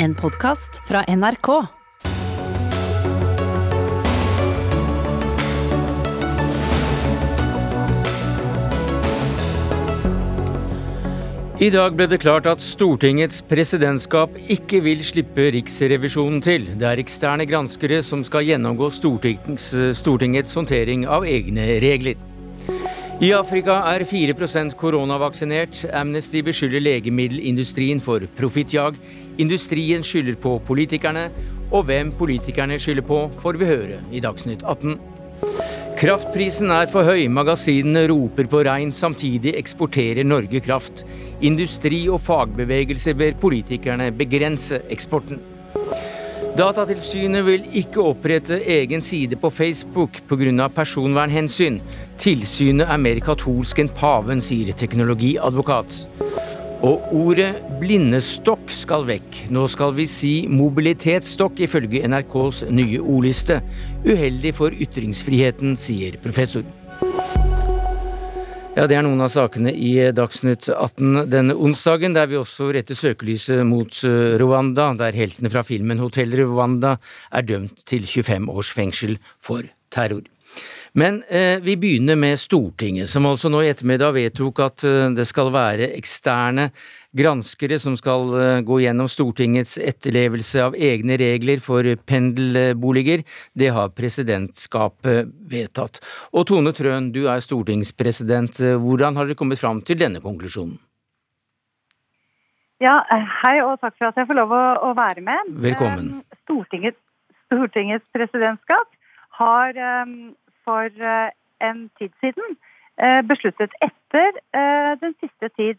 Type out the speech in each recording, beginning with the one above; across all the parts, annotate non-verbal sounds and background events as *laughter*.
En podkast fra NRK. I dag ble det klart at Stortingets presidentskap ikke vil slippe Riksrevisjonen til. Det er eksterne granskere som skal gjennomgå Stortingets håndtering av egne regler. I Afrika er 4% koronavaksinert. Amnesty beskylder legemiddelindustrien for profittjag. Industrien skylder på politikerne. Og hvem politikerne skylder på, får vi høre i Dagsnytt 18. Kraftprisen er for høy, magasinene roper på regn, samtidig eksporterer Norge kraft. Industri og fagbevegelse ber politikerne begrense eksporten. Datatilsynet vil ikke opprette egen side på Facebook pga. personvernhensyn. Tilsynet er mer katolsk enn paven, sier teknologiadvokat. Og ordet blindestokk skal vekk. Nå skal vi si mobilitetsstokk, ifølge NRKs nye ordliste. Uheldig for ytringsfriheten, sier professor. Ja, Det er noen av sakene i Dagsnytt 18 denne onsdagen, der vi også retter søkelyset mot eh, Rwanda, der heltene fra filmen Hotell Rwanda er dømt til 25 års fengsel for terror. Men eh, vi begynner med Stortinget, som altså nå i ettermiddag vedtok at eh, det skal være eksterne granskere som skal eh, gå gjennom Stortingets etterlevelse av egne regler for pendelboliger. Det har presidentskapet vedtatt. Og Tone Trøen, du er stortingspresident. Hvordan har dere kommet fram til denne konklusjonen? Ja, eh, Hei og takk for at jeg får lov å, være med. Velkommen. Eh, Stortingets, Stortingets presidentskap har for en tid siden besluttet etter den siste tids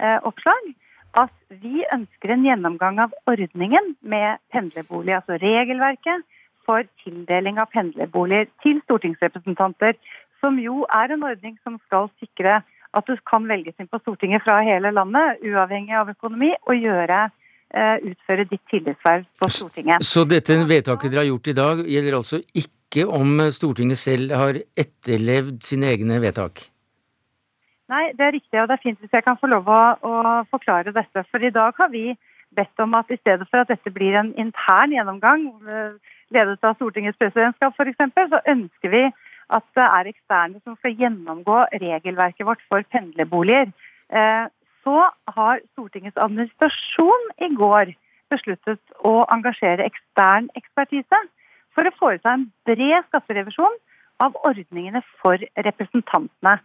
medieoppslag at vi ønsker en gjennomgang av ordningen med pendlerbolig, altså regelverket for tildeling av pendlerboliger til stortingsrepresentanter, som jo er en ordning som skal sikre at du kan velges inn på Stortinget fra hele landet, uavhengig av økonomi, og gjøre utføre ditt tillitsverv på Stortinget. Så dette vedtaket dere har gjort i dag, gjelder altså ikke om Stortinget selv har etterlevd sine egne vedtak? Nei, det er riktig, og det er fint hvis jeg kan få lov å, å forklare dette. For i dag har vi bedt om at i stedet for at dette blir en intern gjennomgang, ledet av Stortingets presidentskap f.eks., så ønsker vi at det er eksterne som skal gjennomgå regelverket vårt for pendlerboliger. Så har Stortingets administrasjon i går besluttet å engasjere ekstern ekspertise for å foreta en bred skatterevisjon av ordningene for representantene.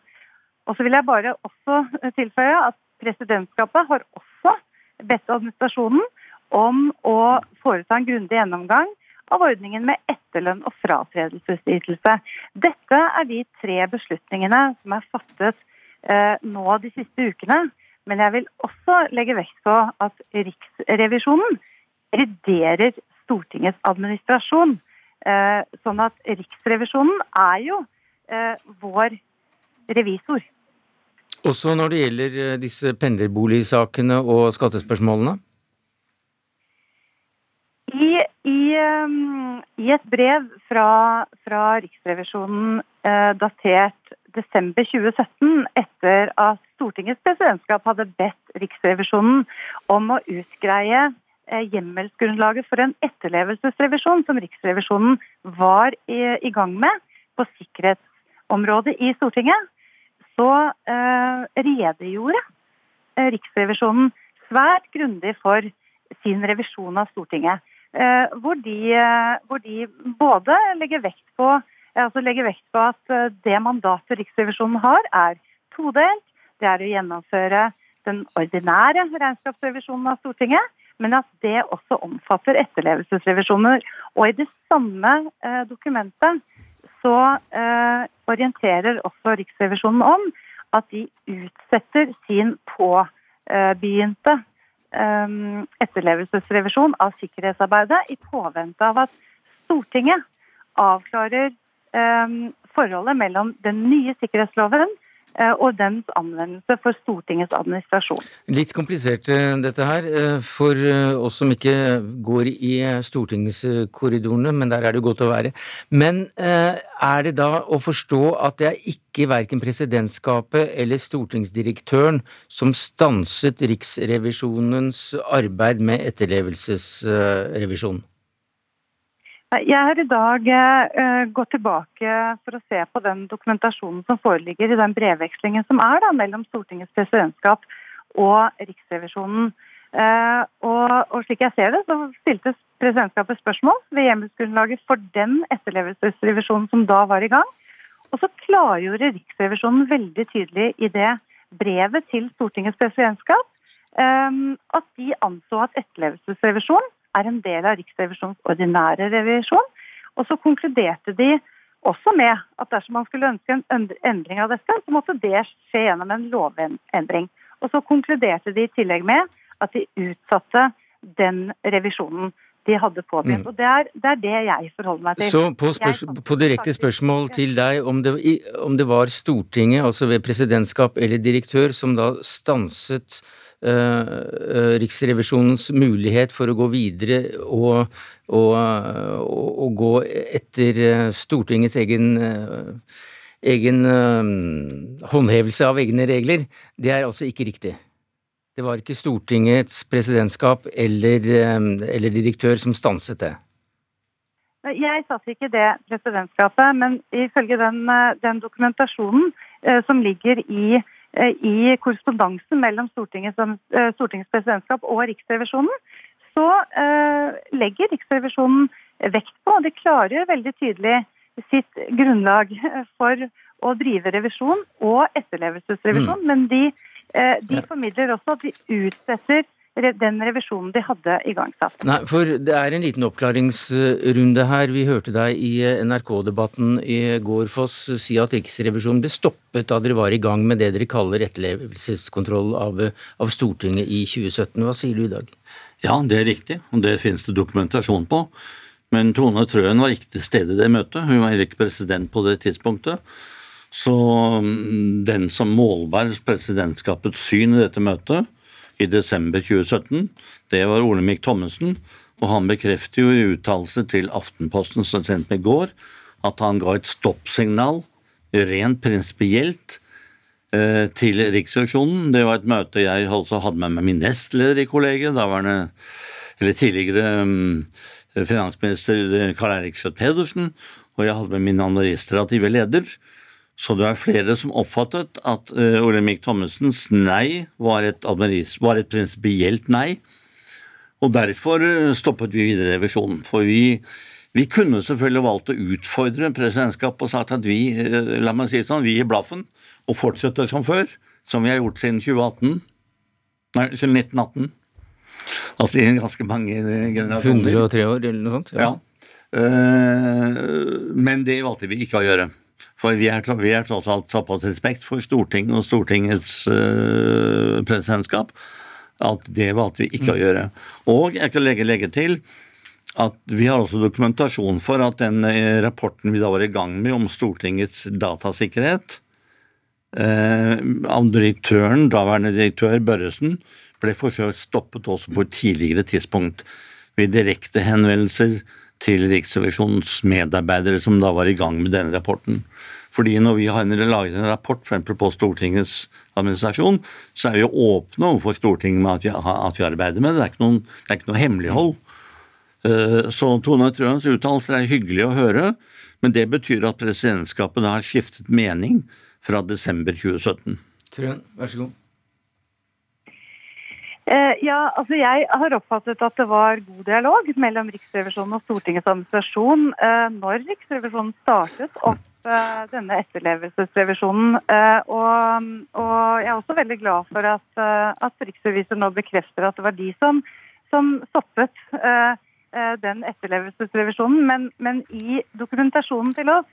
Og så vil jeg bare også tilføye at presidentskapet har også bedt administrasjonen om å foreta en grundig gjennomgang av ordningen med etterlønn og fratredelsesytelse. Dette er de tre beslutningene som er fattet eh, nå de siste ukene. Men jeg vil også legge vekt på at Riksrevisjonen reviderer Stortingets administrasjon. Eh, sånn at Riksrevisjonen er jo eh, vår revisor. Også når det gjelder eh, disse pendlerboligsakene og skattespørsmålene? I, i, i et brev fra, fra Riksrevisjonen eh, datert desember 2017, etter at Stortingets presidentskap hadde bedt Riksrevisjonen om å utgreie hjemmelsgrunnlaget for en etterlevelsesrevisjon som Riksrevisjonen var i, i gang med på sikkerhetsområdet i Stortinget, så eh, redegjorde Riksrevisjonen svært grundig for sin revisjon av Stortinget. Eh, hvor, de, hvor, de, både legger vekt, på, altså legger vekt på at det mandatet Riksrevisjonen har, er todelt. Det er å gjennomføre den ordinære regnskapsrevisjonen av Stortinget men at det også omfatter etterlevelsesrevisjoner. Og i det samme eh, dokumentet så eh, orienterer også Riksrevisjonen om at de utsetter sin påbegynte eh, etterlevelsesrevisjon av sikkerhetsarbeidet i påvente av at Stortinget avklarer eh, forholdet mellom den nye sikkerhetsloven og dens anvendelse for Stortingets administrasjon. Litt komplisert eh, dette her, eh, for oss som ikke går i stortingskorridorene, men der er det godt å være. Men er det da å forstå at det er ikke verken presidentskapet eller stortingsdirektøren som stanset Riksrevisjonens arbeid med etterlevelsesrevisjonen? Jeg har i dag uh, gått tilbake for å se på den dokumentasjonen som foreligger i den brevvekslingen som er da, mellom Stortingets presidentskap og Riksrevisjonen. Uh, og, og, slik jeg ser det, så stilte presidentskapet spørsmål ved hjemmelsgrunnlaget for den etterlevelsesrevisjonen som da var i gang. Og så klargjorde Riksrevisjonen veldig tydelig i det brevet til Stortingets presidentskap at de anså at etterlevelsesrevisjonen er en del av Riksrevisjonens ordinære revisjon. Og så konkluderte de også med at dersom man skulle ønske en endring av dette, så måtte det skje gjennom en lovendring. Og så konkluderte de i tillegg med at de utsatte den revisjonen de hadde påbegynt. Mm. Og det er, det er, det jeg forholder meg til. Så på, spørs, på direkte spørsmål til deg om det, om det var Stortinget, altså ved presidentskap eller direktør, som da stanset uh, Riksrevisjonens mulighet for å gå videre og, og, og, og gå etter eh, Stortingets egen, uh, egen øh, håndhevelse av egne regler, det er altså ikke riktig. Det var ikke Stortingets presidentskap eller, eller direktør som stanset det. Jeg satt ikke i det presidentskapet, men ifølge den, den dokumentasjonen eh, som ligger i Eh, i korrespondansen mellom Stortingets, eh, Stortingets, presidentskap og Riksrevisjonen, så eh, legger Riksrevisjonen vekt på, og det klargjør veldig tydelig sitt grunnlag for å drive revisjon og etterlevelsesrevisjon, mm. men de, de formidler også at de utsetter den revisjonen de hadde igangsatt. Nei, for Det er en liten oppklaringsrunde her. Vi hørte deg i NRK-debatten i går, Foss, si at Riksrevisjonen ble stoppet da dere var i gang med det dere kaller etterlevelseskontroll av, av Stortinget i 2017. Hva sier du i dag? Ja, det er riktig, og det finnes det dokumentasjon på. Men Tone Trøen var ikke til stede i det møtet. Hun var heller ikke president på det tidspunktet. Så mm, den som målbar presidentskapets syn i dette møtet, i desember 2017. Det var Olemic Thommessen, og han bekrefter jo i uttalelse til Aftenposten så sent i går at han ga et stoppsignal rent prinsipielt eh, til Riksrevisjonen. Det var et møte jeg også hadde med meg min nestleder i kollegiet, daværende, eller tidligere um, finansminister Karl Eirik Schjøtt-Pedersen, og jeg hadde med min administrative leder. Så det er flere som oppfattet at uh, Olemic Thommessens nei var et, var et prinsipielt nei. Og derfor uh, stoppet vi videre revisjonen. For vi, vi, kunne selvfølgelig valgt å utfordre presidentskapet og sagt at vi uh, la meg si det sånn, vi gir blaffen og fortsetter som før, som vi har gjort siden 2018. Nei, siden 1918. Altså i ganske mange generasjoner. 103 år eller noe sånt? Ja. ja. Men det valgte vi ikke å gjøre. For vi er, vi er tross alt såpass respekt for Stortinget og Stortingets uh, presidentskap at det valgte vi ikke å gjøre. Og jeg kan legge, legge til at vi har også dokumentasjon for at den eh, rapporten vi da var i gang med om Stortingets datasikkerhet eh, av direktøren, daværende direktør Børresen, ble forsøkt stoppet også på et tidligere tidspunkt ved direkte henvendelser til Riksrevisjonens medarbeidere som da var i gang med denne rapporten. Fordi når vi har laget en rapport fremfor på Stortingets administrasjon, så er vi jo åpne overfor Stortinget med at vi, at vi, arbeider med det. Det er ikke, noen, er ikke noe hemmelighold. Eh, så Tone Trøens uttalelser er hyggelig å høre, men det betyr at presidentskapet har skiftet mening fra desember 2017. Trøen, vær så god. Eh, ja, altså Jeg har oppfattet at det var god dialog mellom Riksrevisjonen og Stortingets administrasjon eh, når Riksrevisjonen startet opp eh, denne etterlevelsesrevisjonen. Og, og, jeg er også veldig glad for at, at riksrevisor nå bekrefter at det var de som, som stoppet den etterlevelsesrevisjonen. Men, men i dokumentasjonen til oss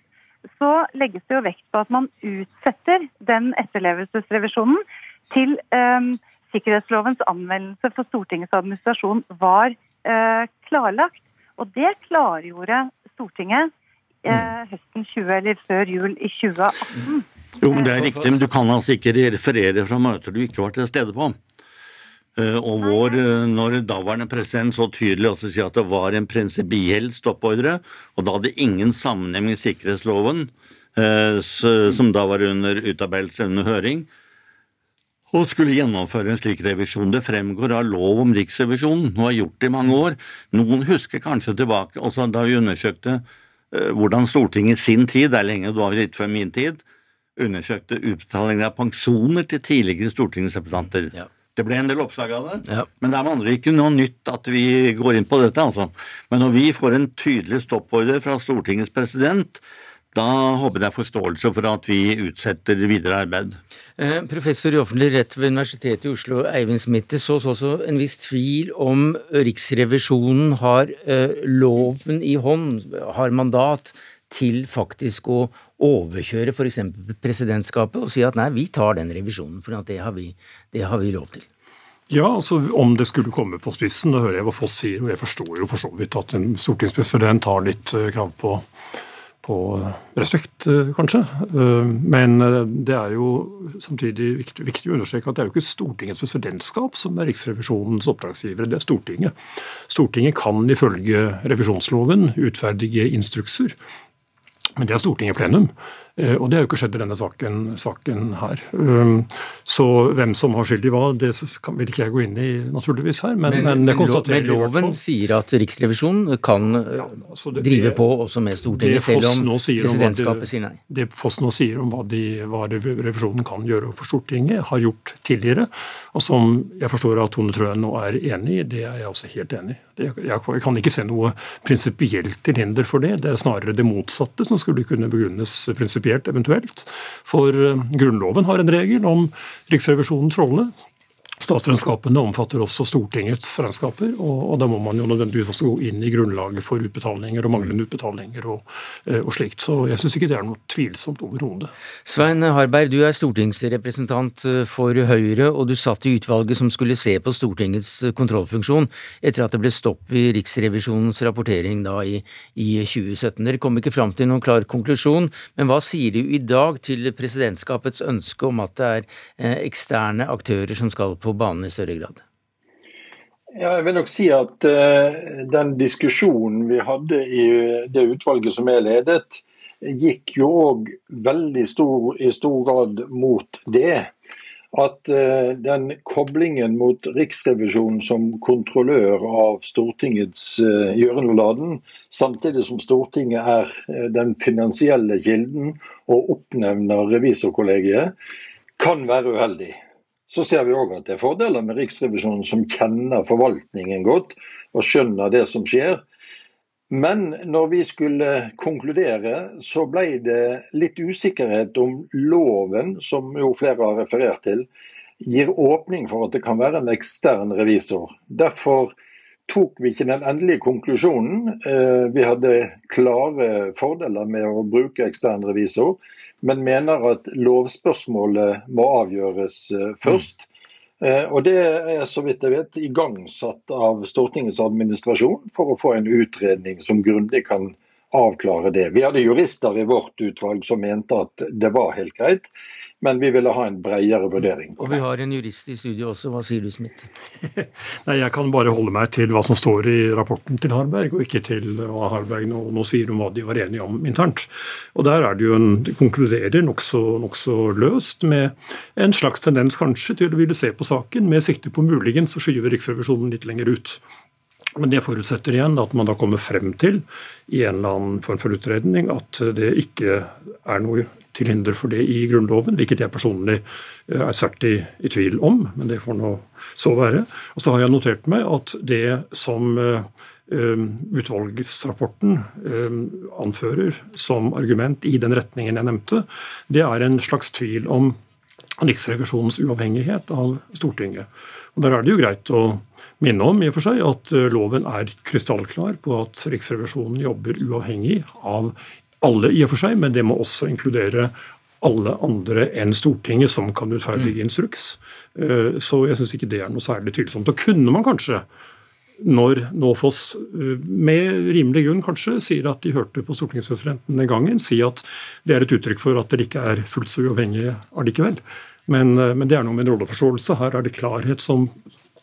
så legges det jo vekt på at man utsetter den etterlevelsesrevisjonen til um, sikkerhetslovens anvendelse for Stortingets administrasjon var eh, klarlagt. Og det klargjorde Stortinget eh, mm. høsten 20, eller før jul i 2018. Jo, men Det er riktig, men du kan altså ikke referere fra møter du ikke var til stede på. Eh, og vår, eh, når daværende president så tydelig også sier at det var en prinsipiell stoppordre, og da hadde ingen sammenheng med sikkerhetsloven, eh, som da var under utarbeidelse under høring, og skulle gjennomføre en slik revisjon. Det fremgår av lov om Riksrevisjonen og har gjort det i mange år. Noen husker kanskje tilbake også da vi undersøkte hvordan Stortinget i sin tid, det er lenge, det var litt før min tid, undersøkte utbetalinger av pensjoner til tidligere stortingsrepresentanter. Ja. Det ble en del oppslag av det, ja. men det er med andre ikke noe nytt at vi går inn på dette. altså. Men når vi får en tydelig stoppordre fra Stortingets president, da håper jeg det er forståelse for at vi utsetter videre arbeid. Eh, professor i offentlig rett ved Universitetet i Oslo, Eivind Smitte, så sås også en viss tvil om Riksrevisjonen har eh, loven i hånd, har mandat til faktisk å overkjøre f.eks. presidentskapet og si at nei, vi tar den revisjonen, for det har, vi, det har vi lov til. Ja, altså om det skulle komme på spissen, da hører jeg hva Foss sier, og jeg forstår jo for så vidt at en stortingspresident har litt uh, krav på, på respekt, uh, kanskje. Uh, men det er jo samtidig viktig, viktig, å understreke at det er jo ikke Stortingets presidentskap som er Riksrevisjonens oppdragsgivere, det er Stortinget. Stortinget kan ifølge revisjonsloven utferdige instrukser men det er Stortinget plenum. Eh, og det har jo ikke skjedd i denne saken, saken, her. Um, så hvem som har skyld i hva, det vil ikke jeg gå inn i naturligvis her. Men, men, men, men loven sier at Riksrevisjonen kan ja, altså det, drive på også med Stortinget, selv om presidentskapet sier nei. Det Foss nå sier om hva, de, hva, revisjonen kan gjøre for Stortinget, har gjort tidligere, og som jeg forstår at Tone Trøen nå er enig i, det er jeg også helt enig i. Jeg kan ikke se noe prinsipielt til hinder for det. Det er snarere det motsatte som skulle kunne begrunnes prinsipielt prinsipielt eventuelt. For eh, Grunnloven har en regel om Riksrevisjonens rolle. Statsregnskapene omfatter også Stortingets regnskaper, og, og, da må man jo nødvendigvis også gå inn i grunnlaget for utbetalinger og manglende utbetalinger og, eh, og slikt. Så jeg syns ikke det er noe tvilsomt overhodet. Svein Harberg, du er stortingsrepresentant eh, for Høyre, og du satt i utvalget som skulle se på Stortingets eh, kontrollfunksjon etter at det ble stopp i Riksrevisjonens rapportering da i, i 2017. Dere kom ikke fram til noen klar konklusjon, men hva sier du i dag til presidentskapets ønske om at det er eksterne aktører som skal på banen i større grad? Ja, jeg vil nok si at uh, den diskusjonen vi hadde i det utvalget som er ledet, gikk jo òg veldig stor, i stor grad mot det. At uh, den koblingen mot Riksrevisjonen som kontrollør av Stortingets uh, gjøren samtidig som Stortinget er den finansielle kilden og oppnevner revisorkollegiet, kan være uheldig. Så ser vi òg at det er fordeler med Riksrevisjonen som kjenner forvaltningen godt og skjønner det som skjer. Men når vi skulle konkludere, så ble det litt usikkerhet om loven, som jo flere har referert til, gir åpning for at det kan være en ekstern revisor. Derfor tok vi ikke den endelige konklusjonen. Eh, vi hadde klare fordeler med å bruke ekstern revisor men mener at lovspørsmålet må avgjøres eh, først. Mm. Og Det er så vidt jeg vet igangsatt av Stortingets administrasjon for å få en utredning som grundig kan avklare det. Vi hadde jurister i vårt utvalg som mente at det var helt greit men vi ville ha en bredere vurdering. Og vi har en jurist i studio også. Hva sier du, Smith? *laughs* Nei, Jeg kan bare holde meg til hva som står i rapporten til Harberg, og ikke til hva Harberg nå, nå sier om hva de var enige om internt. Og Der er det jo en, de konkluderer nokså nok løst med en slags tendens kanskje til å ville se på saken med sikte på muligens å skyve Riksrevisjonen litt lenger ut. Men det forutsetter igjen at man da kommer frem til i en eller annen form for utredning at det ikke er noe til hinder for det i Grunnloven, hvilket jeg personlig eh, er sterkt i, i, tvil om, men det får nå så være. Og så har jeg notert meg at det som uh, utvalgsrapporten uh, anfører som argument i den retningen jeg nevnte, det er en slags tvil om Riksrevisjonens uavhengighet av Stortinget. Og Der er det jo greit å minne om i og for seg at loven er krystallklar på at Riksrevisjonen jobber uavhengig av alle i og for seg, men det må også inkludere alle andre enn Stortinget som kan utferdige mm. instruks. Eh, så jeg syns ikke det er noe særlig tvilsomt. Da kunne man kanskje når Nåfoss, med rimelig grunn kanskje, sier at de hørte på stortingspresidenten den gangen si at det er et uttrykk for at dere ikke er fullt så uavhengige allikevel. Men, men det er noe med en rolleforståelse. Her er det klarhet som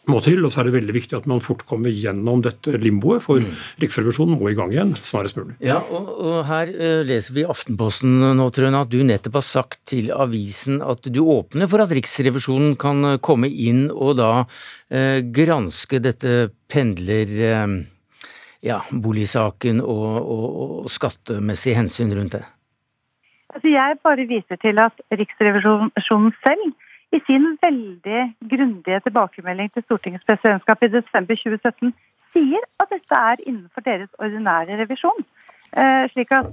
må til. Og så er det veldig viktig at man fort kommer gjennom dette limboet, for mm. Riksrevisjonen må i gang igjen snarest mulig. Ja, og, og Her uh, leser vi i Aftenposten nå, Trøen, at du nettopp har sagt til avisen at du åpner for at Riksrevisjonen kan eh, komme inn og da uh, granske dette pendler... Uh, ja, boligsaken og, og, og skattemessige hensyn rundt det? Altså jeg bare viser til at Riksrevisjonen selv i sin veldig grundige tilbakemelding til Stortingets presidentskap i desember 2017 sier at dette er innenfor deres ordinære revisjon. Eh, slik at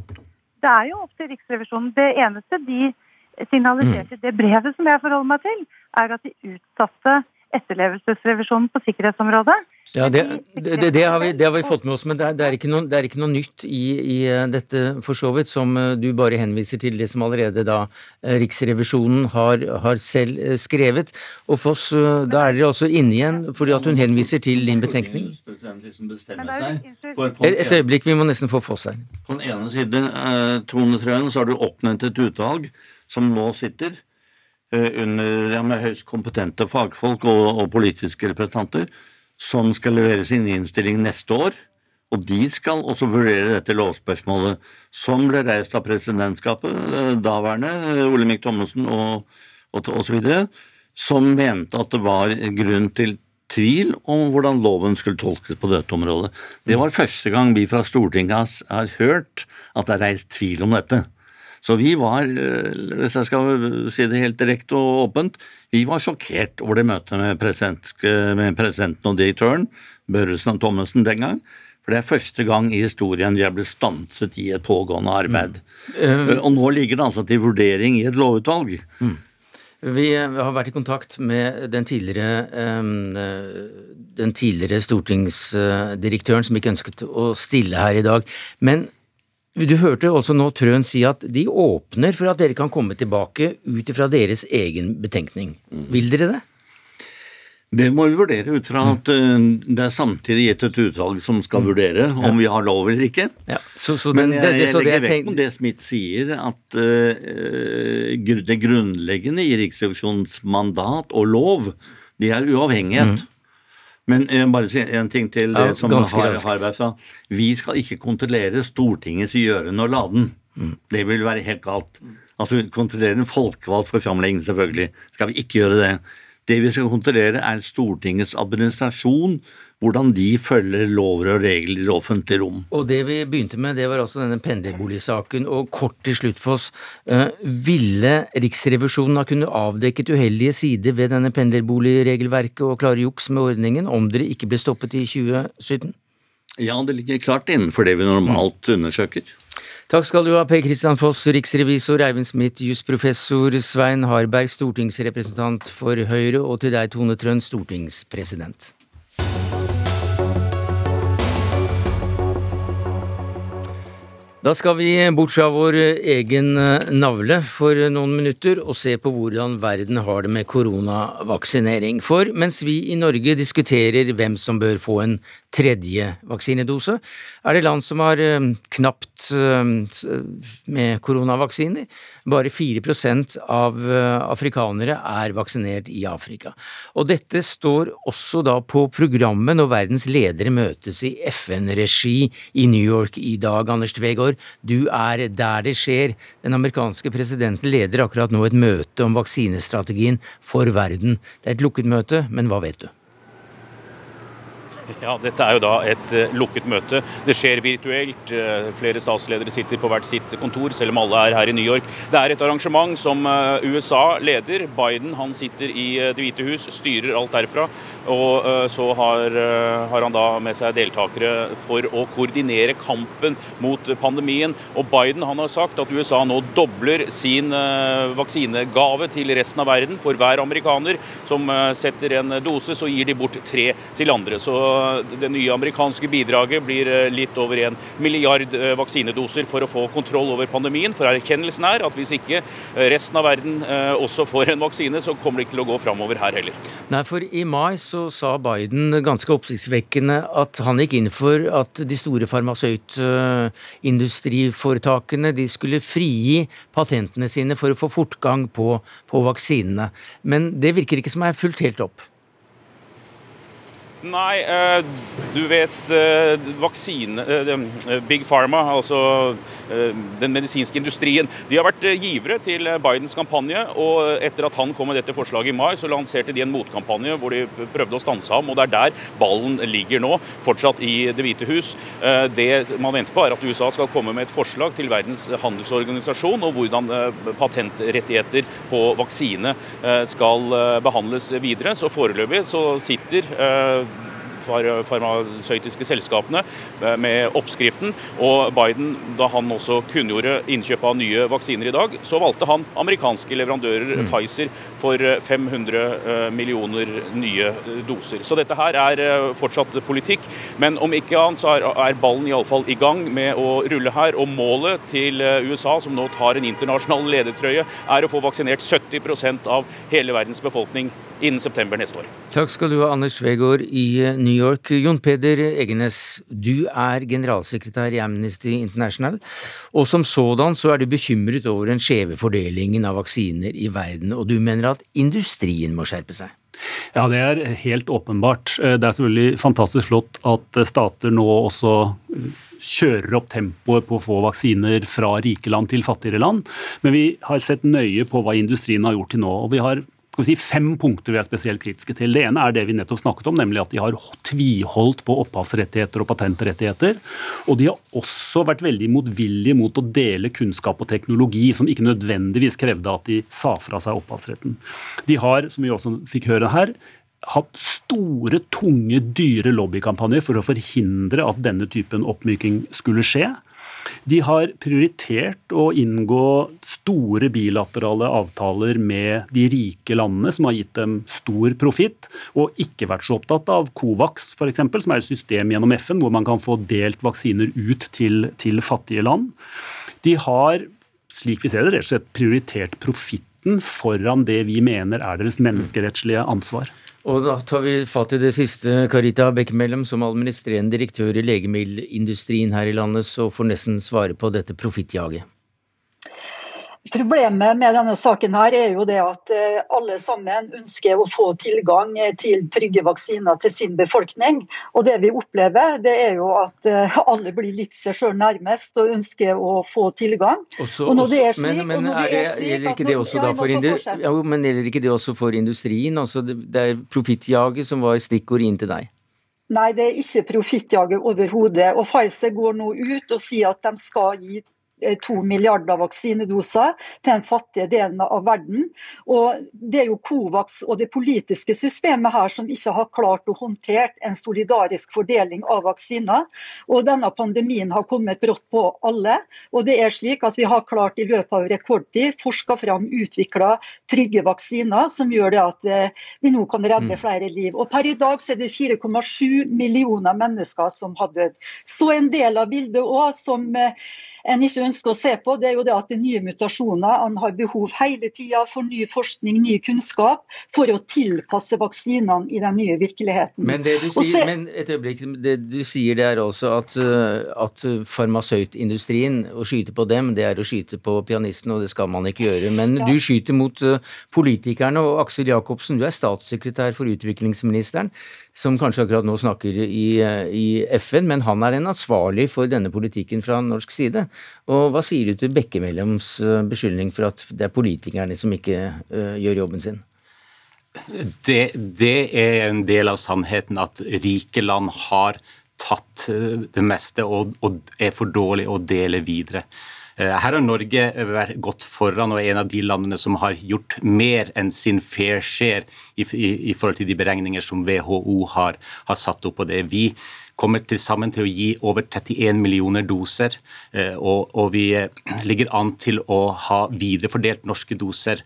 det er jo opp til Riksrevisjonen. Det eneste de signaliserte i det brevet som jeg forholder meg til, er at de utsatte etterlevelsesrevisjonen på sikkerhetsområdet. Ja, det, det, det, har vi, det, har vi, fått med oss, men det er, er, ikke, noe, er ikke, noe, nytt i, i, eh, dette for så vidt, som eh, du bare henviser til det som allerede da eh, Riksrevisjonen har, har selv skrevet. Og Foss, da er dere altså inne igjen fordi at hun henviser til din betenkning. Et øyeblikk, vi må nesten få Foss her. På den ene siden, Tone Trøen, så har du oppnevnt et utvalg som nå sitter under, ja, med høyst kompetente fagfolk og, og, politiske representanter, som skal levere sin innstilling neste år. Og de skal også vurdere dette lovspørsmålet, som ble reist av presidentskapet, eh, daværende eh, Olemic Thommessen og, og, så videre, som mente at det var grunn til tvil om hvordan loven skulle tolkes på dette området. Det var første gang vi fra Stortinget har hørt at det er reist tvil om dette. Så vi var, eh, hvis jeg skal si det helt direkte og åpent, vi var sjokkert over det møtet med, president, med presidenten og direktøren, Børresen og Thommessen den gang. For det er første gang i historien vi har blitt stanset i et pågående arbeid. Mm. Og nå ligger det altså til vurdering i et lovutvalg. Mm. Vi har vært i kontakt med den tidligere, den tidligere stortingsdirektøren som ikke ønsket å stille her i dag. Men du hørte også nå Trøen si at de åpner for at dere kan komme tilbake ut fra deres egen betenkning. Vil dere det? Det må vi vurdere ut fra at uh, det er samtidig gitt et utvalg som skal mm. vurdere om vi har lov eller ikke. Ja. Så, så den, Men jeg, jeg legger vekt på det Smith sier, at uh, det grunnleggende i Riksrevisjonens mandat og lov, det er uavhengighet. Mm. Men jeg bare si en ting til det ja, som Harberg sa. Vi skal ikke kontrollere Stortingets gjøren og laden. Mm. Det vil være helt galt. Altså Kontrollere en folkevalgt forsamling, selvfølgelig. Skal vi ikke gjøre det. Det vi skal kontrollere, er Stortingets administrasjon, hvordan de følger lover og regler i det offentlige rom. Og Det vi begynte med, det var altså denne pendlerboligsaken. Og kort til slutt, Foss. Uh, ville Riksrevisjonen ha kunnet avdekket uheldige sider ved denne pendlerboligregelverket og klare juks med ordningen om dere ikke ble stoppet i 2017? Ja, det ligger klart innenfor det vi normalt undersøker. Takk skal du ha, Per Kristian Foss, riksrevisor, Eivind Smith, jusprofessor, Svein Harberg, stortingsrepresentant for Høyre, og til deg, Tone Trønd, stortingspresident. Da skal vi bort fra vår egen eh, navle for noen minutter og se på hvordan verden har det med koronavaksinering. For mens vi i Norge diskuterer hvem som bør få en tredje vaksinedose, er det land som har eh, knapt eh, med koronavaksiner. Bare 4% av afrikanere er vaksinert i Afrika. Og dette står også da på programmet når verdens ledere møtes i FN-regi i New York i dag. Anders Tvegård, du er der det skjer. Den amerikanske presidenten leder akkurat nå et møte om vaksinestrategien for verden. Det er et lukket møte, men hva vet du? *laughs* Ja, Dette er jo da et uh, lukket møte. Det skjer virtuelt. Uh, flere statsledere sitter på hvert sitt kontor, selv om alle er her i New York. Det er et arrangement som uh, USA leder. Biden han sitter i Det hvite hus, styrer alt derfra. Og så har, har, han da med seg deltakere for å koordinere kampen mot pandemien. Og Biden han har sagt at USA nå dobler sin vaksinegave til resten av verden. For hver amerikaner som setter en dose, så gir de bort tre til andre. Så det nye amerikanske bidraget blir litt over en milliard vaksinedoser for å få kontroll over pandemien. For erkjennelsen er at hvis ikke resten av verden også får en vaksine, så kommer det ikke til å gå framover her heller. Nei, for i mai så sa Biden ganske oppsiktsvekkende at han gikk inn for at de store farmasøytindustriforetakene de skulle frigi patentene sine for å få fortgang på, på vaksinene. Men det virker ikke som er fulgt helt opp. Nei, eh, du vet eh, vaksine eh, Big Pharma, altså den medisinske industrien, de har vært givere til Bidens kampanje. og Etter at han kom med dette forslaget i mai, så lanserte de en motkampanje hvor de prøvde å stanse ham. og Det er der ballen ligger nå, fortsatt i Det hvite hus. Det man venter på, er at USA skal komme med et forslag til Verdens handelsorganisasjon og hvordan patentrettigheter på vaksine skal behandles videre. Så foreløpig så sitter farmasøytiske selskapene eh, med oppskriften. Og Biden, da han også kunngjorde innkjøp av nye vaksiner i dag, så valgte han amerikanske leverandører, mm. Pfizer, for 500 eh, eh, millioner nye doser. Så dette her er fortsatt politikk. Men om ikke annet så er ballen iallfall i gang med å rulle her. Og målet til USA, som nå tar en internasjonal ledertrøye, er å få vaksinert 70% av hele verdens befolkning innen september neste år. Takk skal du ha, Anders Tvegård i eh, New York. Jon Peder Egenes, du er generalsekretær i Amnesty International, og som sådan så er du bekymret over den skjeve fordelingen av vaksiner i verden, og du mener at industrien må skjerpe seg? Ja, det er helt åpenbart. Eh, det er selvfølgelig fantastisk flott at eh, stater nå også kjører opp tempoet på å få vaksiner fra rike land til fattigere land. Men vi har sett nøye på hva industrien har gjort til nå. og vi har si, fem punkter vi er spesielt kritiske til. Det ene er det vi nettopp snakket om, nemlig at de har tviholdt på opphavsrettigheter og patentrettigheter. Og de har også vært veldig motvillige mot å dele kunnskap og teknologi, som ikke nødvendigvis krevde at de sa fra seg opphavsretten. De har, som vi også fikk høre her, hatt store, tunge, dyre lobbykampanjer for å forhindre at denne typen oppmyking skulle skje. De har prioritert å inngå store bilaterale avtaler med de rike landene, som har gitt dem stor profitt, og ikke vært så opptatt av Covax, f.eks., som er et system gjennom FN hvor man kan få delt vaksiner ut til, til fattige land. De har, slik vi ser det, rett og slett prioritert profitten foran det vi mener er deres menneskerettslige ansvar. Og da tar vi fatt i det siste, Carita Bekkemellem, som administrerende direktør i legemiddelindustrien her i landet, så får nesten svare på dette profittjaget. Problemet med denne saken her er jo det at eh, alle sammen ønsker å få tilgang eh, til trygge vaksiner til sin befolkning. Og det vi opplever, det er jo at eh, alle blir litt seg sjøl nærmest og ønsker å få tilgang. Også, og er slik, men, men er det, gjelder ikke det også da for, ja, men gjelder ikke det også for industrien? Altså det, det er profittjaget som var stikkord inn til deg? Nei, det er ikke profittjaget overhodet. Og Pfizer går nå ut og sier at de skal gi to milliarder vaksinedoser til den fattige delen av verden. Og Det er jo Covax og det politiske systemet her som ikke har klart å håndtere en solidarisk fordeling av vaksiner. Og Denne pandemien har kommet brått på alle. og det er slik at Vi har klart i løpet av rekordtid forska fram utvikla trygge vaksiner som gjør det at eh, vi nå kan redde mm. flere liv. Og Per i dag så er det 4,7 millioner mennesker som har dødd. Så en del av bildet også, som eh, en ikke ønsker å se på, det er jo det at det er nye mutasjoner. En har behov hele tida for ny forskning, ny kunnskap, for å tilpasse vaksinene i den nye virkeligheten. Men det du sier, se, men et øyeblikk, det du sier det er også at, eh, at farmasøytindustrien, å skyte på dem, det er å skyte på pianisten, og det skal man ikke gjøre. Men ja. du skyter mot eh, politikerne, og Aksel Jacobsen, du er statssekretær for utviklingsministeren som kanskje akkurat nå snakker i, i, FN, men han er en ansvarlig for denne politikken fra norsk side. Og Hva sier du til Bekkemelloms eh, beskyldning for at det er politikerne som ikke uh, gjør jobben sin? Det, det, er en del av sannheten at rike land har tatt eh, det meste og, og er for dårlig å dele videre. Her har Norge vært godt foran og er en av de landene som har gjort mer enn sin fair share i, i, i forhold til de beregninger som WHO har, har satt opp. på det. Vi, kommer til sammen til å gi over 31 millioner doser. Og, og vi ligger an til å ha viderefordelt norske doser,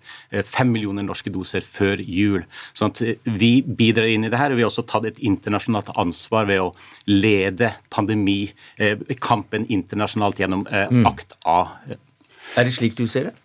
fem millioner norske doser, før jul. Sånn vi bidrar inn i det her. og Vi har også tatt et internasjonalt ansvar ved å lede pandemikampen internasjonalt gjennom mm. Akt A. Er det slik du ser det?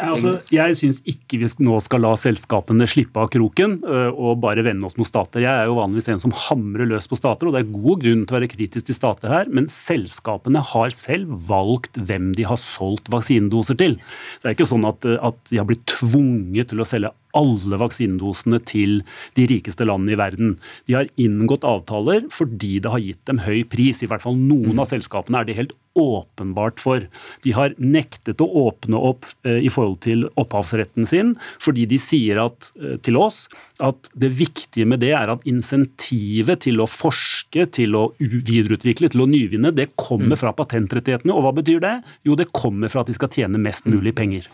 Altså, jeg syns ikke vi nå skal la selskapene slippe av kroken øh, og bare vende oss mot stater. Jeg er jo vanligvis en som hamrer løs på stater, og det er god grunn til å være kritisk til stater her, men selskapene har selv valgt hvem de har solgt vaksinedoser til. Det er ikke sånn at, at de har blitt tvunget til å selge alle vaksinedosene til de rikeste landene i verden. De har inngått avtaler fordi det har gitt dem høy pris. I hvert fall noen av selskapene er det helt åpenbart for. De har nektet å åpne opp eh, i forhold til opphavsretten sin, fordi de sier at, eh, til oss at det viktige med det er at insentivet til å forske, til å videreutvikle, til å nyvinne, det kommer mm. fra patentrettighetene. Og hva betyr det? Jo, det kommer fra at de skal tjene mest mulig penger.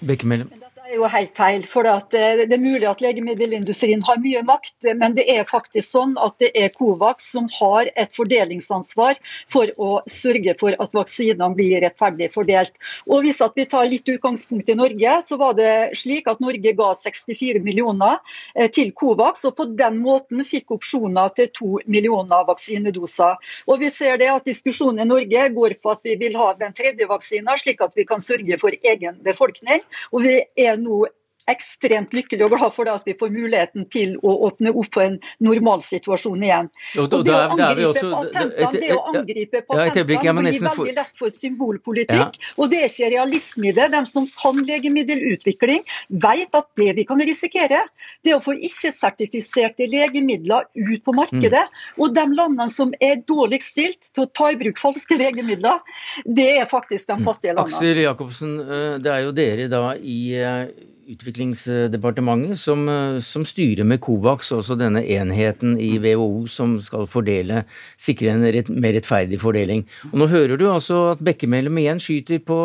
Er jo helt feil. for eh, Det er mulig at legemiddelindustrien har mye makt, men det er faktisk sånn at det er Covax som har et fordelingsansvar for å sørge for at vaksinene blir rettferdig fordelt. Og Hvis vi tar litt utgangspunkt i Norge, så var det slik at Norge ga 64 millioner eh, til Covax, og på den måten fikk opsjoner til to millioner vaksinedoser. Og vi ser det at Diskusjonen i Norge går på at vi vil ha den tredje vaksinen, slik at vi kan sørge for egen befolkning. og vi er nå ekstremt lykkelig og glad for det at vi får muligheten til å åpne opp for en normalsituasjon igjen. Og, og, og det, å angripe også, patentene, det å angripe patentene ja, blir veldig lett for symbolpolitikk. Ja. Og det er ikke realisme i det. De som kan legemiddelutvikling, vet at det vi kan risikere, det er å få ikke-sertifiserte legemidler ut på markedet. Mm. Og de landene som er dårligst stilt til å ta i bruk falske legemidler, det er faktisk de fattige landene. Aksel Jacobsen, eh, det er jo dere da i eh, Utviklingsdepartementet som, eh, som, styrer med Covax, også denne enheten i WHO som skal fordele, sikre en rett, mer rettferdig fordeling. Og Nå hører du altså at Bekkemellem igjen skyter på,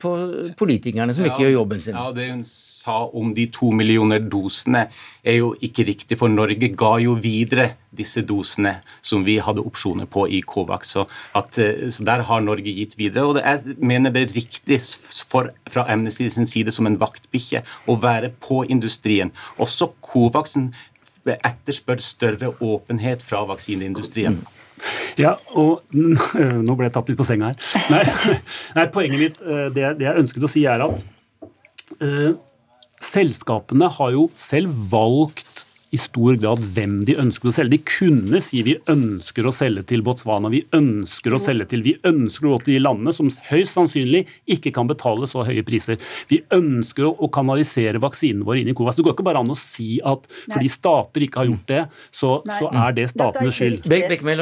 på politikerne som ja, ikke gjør jobben sin. Ja, det hun sa om de to millioner dosene er jo ikke riktig, for Norge ga jo videre disse dosene som vi hadde opsjoner på i Covax. Så, at, eh, så der har Norge gitt videre. Og jeg mener det er riktig for, fra Amnesty sin side som en vaktbikkje å være på industrien. Også Covaxen etterspør større åpenhet fra vaksineindustrien. Ja, og *laughs* nå ble jeg tatt litt på senga her. Nei, *laughs* nei poenget mitt, eh, det, det, jeg ønsket å si, er at uh, selskapene har jo selv valgt i stor grad hvem de ønsker å selge. De kunne si vi ønsker å selge til Botswana, vi ønsker å selge til Vi ønsker å gå til de landene som høyst sannsynlig ikke kan betale så høye priser. Vi ønsker å kanalisere vaksinene våre inn i Covas. Det går ikke bare an å si at fordi stater ikke har gjort det, så, så er det statenes skyld.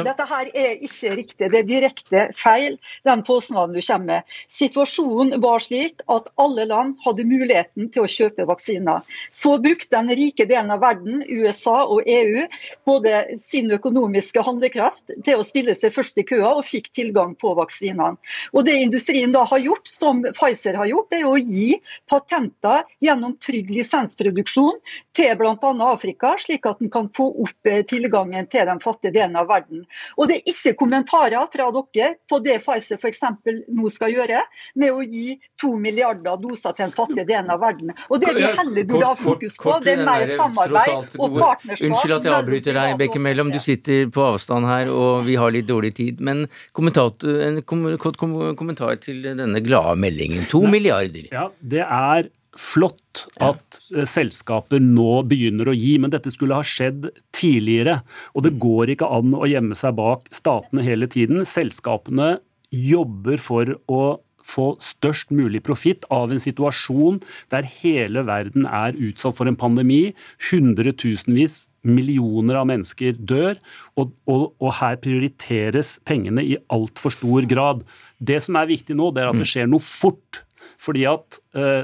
Dette her er ikke riktig. Det er direkte feil, den påstanden du kommer med. Situasjonen var slik at alle land hadde muligheten til å kjøpe vaksiner. Så brukte den rike delen av verden USA og EU både sin økonomiske handlekraft til å stille seg først i køa, og fikk tilgang på vaksinene. Og Det industrien da har gjort, som Pfizer har gjort, er å gi patenter gjennom trygg lisensproduksjon til bl.a. Afrika, slik at en kan få opp eh, tilgangen til den fattige delen av verden. Og Det er ikke kommentarer fra dere på det Pfizer f.eks. nå skal gjøre, med å gi to milliarder doser til den fattige delen av verden. Og Det vi heller burde ha fokus på, det er mer samarbeid og. Unnskyld at jeg avbryter deg, Bekke Mellom. Du sitter på avstand her, og vi har litt dårlig tid. Men en kort kommentar til denne glade meldingen. To milliarder. Ja, det er flott at ja. Eh, selskaper nå begynner å gi, men dette skulle ha skjedd tidligere. Og det går ikke an å gjemme seg bak statene hele tiden. Selskapene jobber for å få størst mulig profitt av en situasjon der hele verden er utsatt for en pandemi. Hundretusenvis millioner av mennesker dør, og, og, og her prioriteres pengene i altfor stor grad. Det som er viktig nå, det er at det mm. skjer noe fort. Fordi at øh,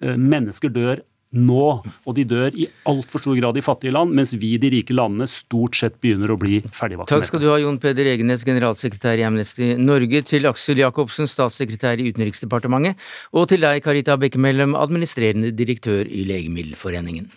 mennesker dør nå. Og de dør i altfor stor grad i fattige land, mens vi i de rike landene stort sett begynner å bli ferdigvaksinerte. Takk skal du ha, Jon Peder Egenes, generalsekretær i Amnesty Norge, til Aksel Jacobsen, statssekretær i Utenriksdepartementet, og til deg, Karita Bekkemellem, administrerende direktør i Legemiddelforeningen.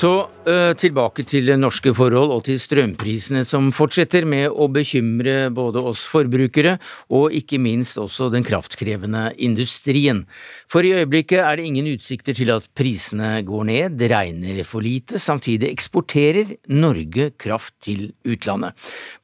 Så tilbake til norske forhold og til strømprisene som fortsetter med å bekymre både oss forbrukere og ikke minst også den kraftkrevende industrien. For i øyeblikket er det ingen utsikter til at prisene går ned, det regner for lite, samtidig eksporterer Norge kraft til utlandet.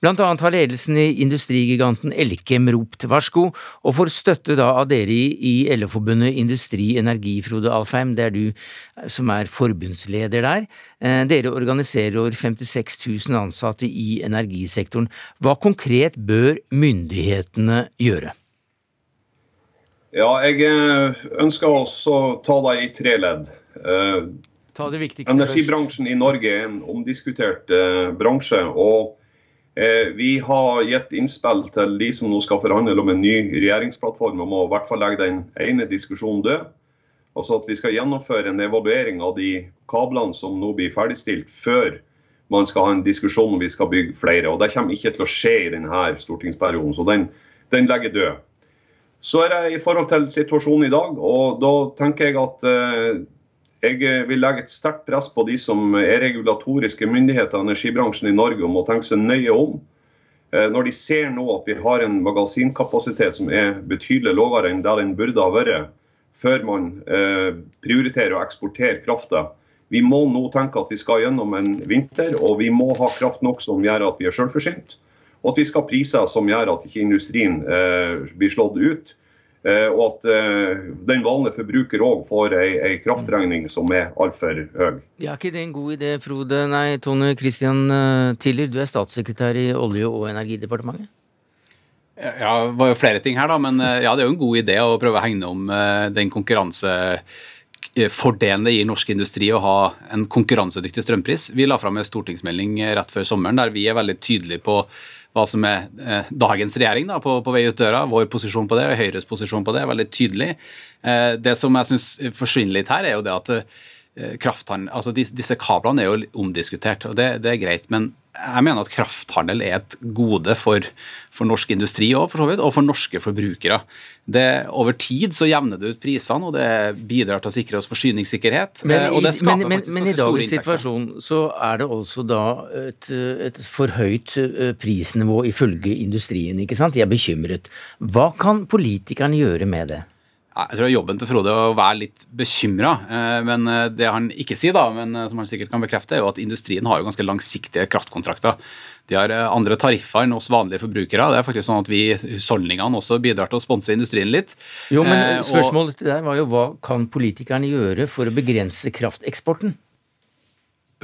Blant annet har ledelsen i industrigiganten Elkem ropt varsko, og får støtte da av dere i LO-forbundet Industri Energi, Frode Alfheim, det er du som er forbundsleder der. Eh, dere organiserer over 56 000 ansatte i energisektoren. Hva konkret bør myndighetene gjøre? Ja, jeg eh, ønsker også å ta deg i tre ledd. Eh, ta det viktigste Energibransjen i Norge er en omdiskutert bransje. og vi har gitt innspill til de som nå skal forhandle om en ny regjeringsplattform, om å i hvert fall legge den ene diskusjonen død. Altså at vi skal gjennomføre en evaluering av de kablene som nå blir ferdigstilt, før man skal ha en diskusjon om vi skal bygge flere. Og Det kommer ikke til å skje i denne stortingsperioden, så den, den legger død. Så er det i forhold til situasjonen i dag, og da tenker jeg at eh, jeg vil legge et sterkt press på de som er regulatoriske myndigheter i energibransjen i Norge om å tenke seg nøye om. Eh, når de ser nå at vi har en magasinkapasitet som er betydelig lavere enn der den burde ha vært, før man eh, prioriterer å eksportere krafta. Vi må nå tenke at vi skal gjennom en vinter, og vi må ha kraft nok som gjør at vi er selvforsynt. Og at vi skal ha priser som gjør at ikke industrien eh, blir slått ut. Eh, og at den vanlige forbruker òg får ei, ei, kraftregning som er altfor høy. Ja, er ikke det en god idé, Frode? Nei, Tone Christian Tiller, du er statssekretær i Olje- og energidepartementet? Ja, det var jo flere ting her, da, men eh, ja, det er jo en god idé å prøve å hegne om eh, den konkurransefordelen det gir norsk industri å ha en konkurransedyktig strømpris. Vi la fram en stortingsmelding rett før sommeren der vi er veldig tydelige på hva som er eh, dagens regjering da, på, på, vei ut døra. Vår posisjon på det og Høyres posisjon på det er veldig tydelig. det som jeg syns forsvinner litt her, er jo det at krafthandel, altså disse kablene er jo omdiskutert, og det, det er greit. men jeg mener at krafthandel er et gode for, for norsk industri og for, så vidt, og for norske forbrukere. Det, over tid så jevner det ut prisene, og det bidrar til å sikre oss forsyningssikkerhet. Men, i, men, men, men i dagens situasjon så er det også da et, et for høyt eh, prisnivå ifølge industrien, ikke sant? De er bekymret. Hva kan politikerne gjøre med det? Jeg tror jobben til Frode er å være litt bekymra. Eh, men eh, det han ikke sier, da, men eh, som han sikkert kan bekrefte, er jo at industrien har jo ganske langsiktige kraftkontrakter. De har andre tariffer enn oss vanlige forbrukere. Det er faktisk sånn at vi husholdningene også bidrar til å sponse industrien litt. Jo, men Spørsmålet til deg var jo hva kan politikerne gjøre for å begrense krafteksporten?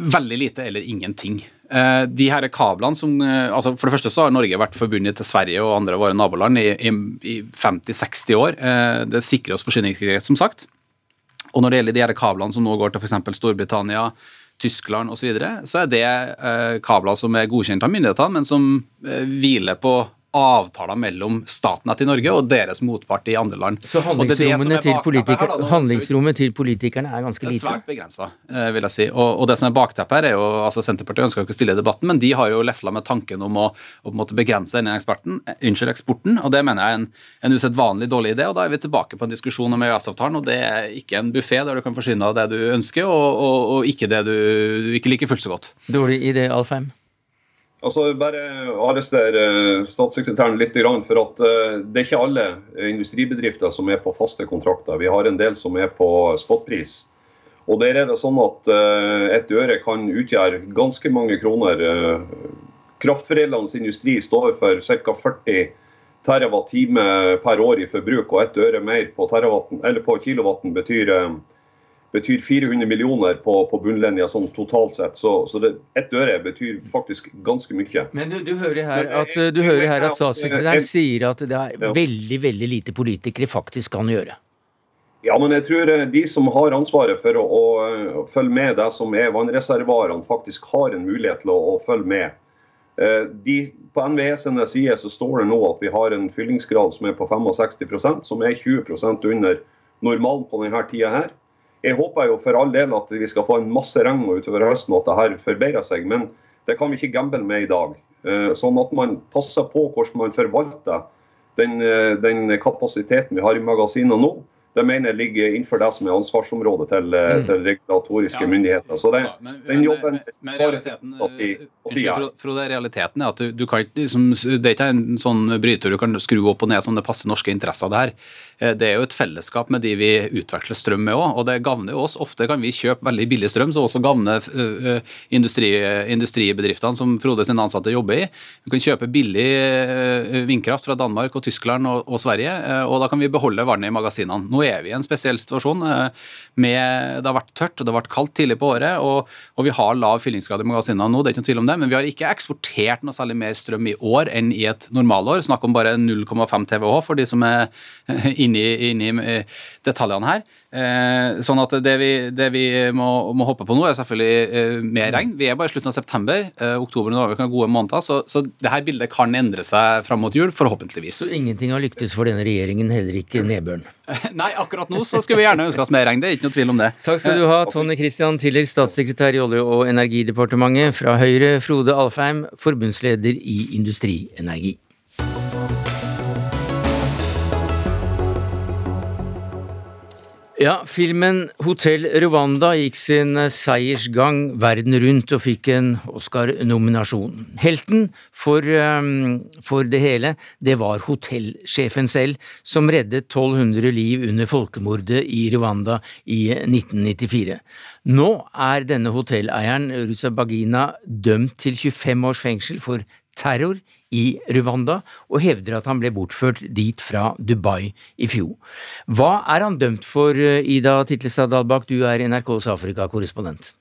Veldig lite eller ingenting. Eh, de her kablene som, eh, altså For det første så har Norge vært forbundet til Sverige og andre av våre naboland i, i, i 50-60 år. Eh, det sikrer oss forsyningssikkerhet, som sagt. Og når det gjelder de her kablene som nå går til f.eks. Storbritannia, Tyskland osv., så, videre, så er det kabler som er godkjent av myndighetene, men som hviler på avtaler mellom Statnett i Norge og deres motpart i andre land. Så handlingsrommet, til, politiker, her, da, handlingsrommet til, politikerne er ganske lite? Det er svært begrensa, eh, vil jeg si. Og, og, det som er bakteppet her, er jo altså Senterpartiet ønsker ikke å stille i debatten, men de har jo lefla med tanken om å, å begrense denne eksperten, eh, unnskyld, eksporten, og det mener jeg er en, en usedvanlig dårlig idé. og Da er vi tilbake på en diskusjon om EØS-avtalen, og det er ikke en buffé der du kan forsyne av det du ønsker, og, og, og ikke det du ikke liker fullt så godt. Dårlig idé, Alfheim? Altså, bare arrestere eh, statssekretæren litt, for at eh, det er ikke alle industribedrifter som er på faste kontrakter. Vi har en del som er på spotpris. Og der er det sånn at eh, et øre kan utgjøre ganske mange kroner. Kraftforedlende industri står for ca. 40 TWh per år i forbruk, og ett øre mer på, på kilowatten betyr betyr 400 millioner på, på bunnlinja sånn totalt sett. Så, så det, ett øre betyr faktisk ganske mye. Men du, du hører her at, du hører her at statssekretæren sier at det er veldig, veldig lite politikere faktisk kan gjøre. Ja, men jeg tror eh, de som har ansvaret for å, å, følge med det som er vannreservoarene, faktisk har en mulighet til å, å følge med. Eh, de, på NVE sine sider så står det nå at vi har en fyllingsgrad som er på 65% som er 20% under normalen på denne tida her. Jeg håper jo for all del at vi skal få en masse regn utover høsten, og at det her forbedrer seg. Men det kan vi ikke gamble med i dag. Eh, sånn at man passer på hvordan man forvalter den, eh, den kapasiteten vi har i magasinene nå. Det mener jeg ligger innenfor det som er ansvarsområdet til, mm. til regulatoriske ja. myndigheter. Så det, men, den jobben men, men realiteten, de, de Frode, realiteten er at du, du kan, liksom, det er ikke en sånn bryter du kan skru opp og ned som det passer norske interesser. der. Eh, det er jo et fellesskap med de vi utveksler strøm med òg, og det gagner jo oss. Ofte kan vi kjøpe veldig billig strøm, som også gagner industri, industribedriftene som Frode sine ansatte jobber i. Vi kan kjøpe billig vindkraft fra Danmark og Tyskland og, og Sverige, og da kan vi beholde vannet i magasinene. Nå er vi i en spesiell situasjon. Eh, med, det har vært tørt og det har vært kaldt tidlig på året, og, og vi har lav fyllingsgrad i magasinene nå, det er ikke noe tvil om det, men vi har ikke eksportert noe særlig mer strøm i år enn i et normalår. Snakk om bare 0,5 TWh for de som er *laughs* inne i detaljene her. Eh, sånn at det vi, det vi må, må, hoppe på nå, er selvfølgelig eh, mer regn. Vi er bare i slutten av september. Eh, oktober og november kan gode måneder, så, så det her bildet kan endre seg fram mot jul, forhåpentligvis. Så ingenting har lyktes for denne regjeringen, heller ikke nedbøren? *laughs* Nei, akkurat nå så skulle vi gjerne ønske oss mer regn. Det er ikke noe tvil om det. Takk skal du ha, Tone Christian Tiller, statssekretær i Olje- og energidepartementet. Fra Høyre, Frode Alfheim, forbundsleder i Industrienergi. Ja, filmen 'Hotell Rwanda' gikk sin seiersgang verden rundt og fikk en Oscar-nominasjon. Helten for, um, for, det hele, det var hotellsjefen selv, som reddet 1200 liv under folkemordet i Rwanda i 1994. Nå er denne hotelleieren, Rusa Bagina, dømt til 25 års fengsel for terror i Rwanda, og hevder at han ble bortført dit fra Dubai i fjor. Hva er han dømt for, eh, Ida Titlestad Dalbakk, du er NRKs Afrikakorrespondent?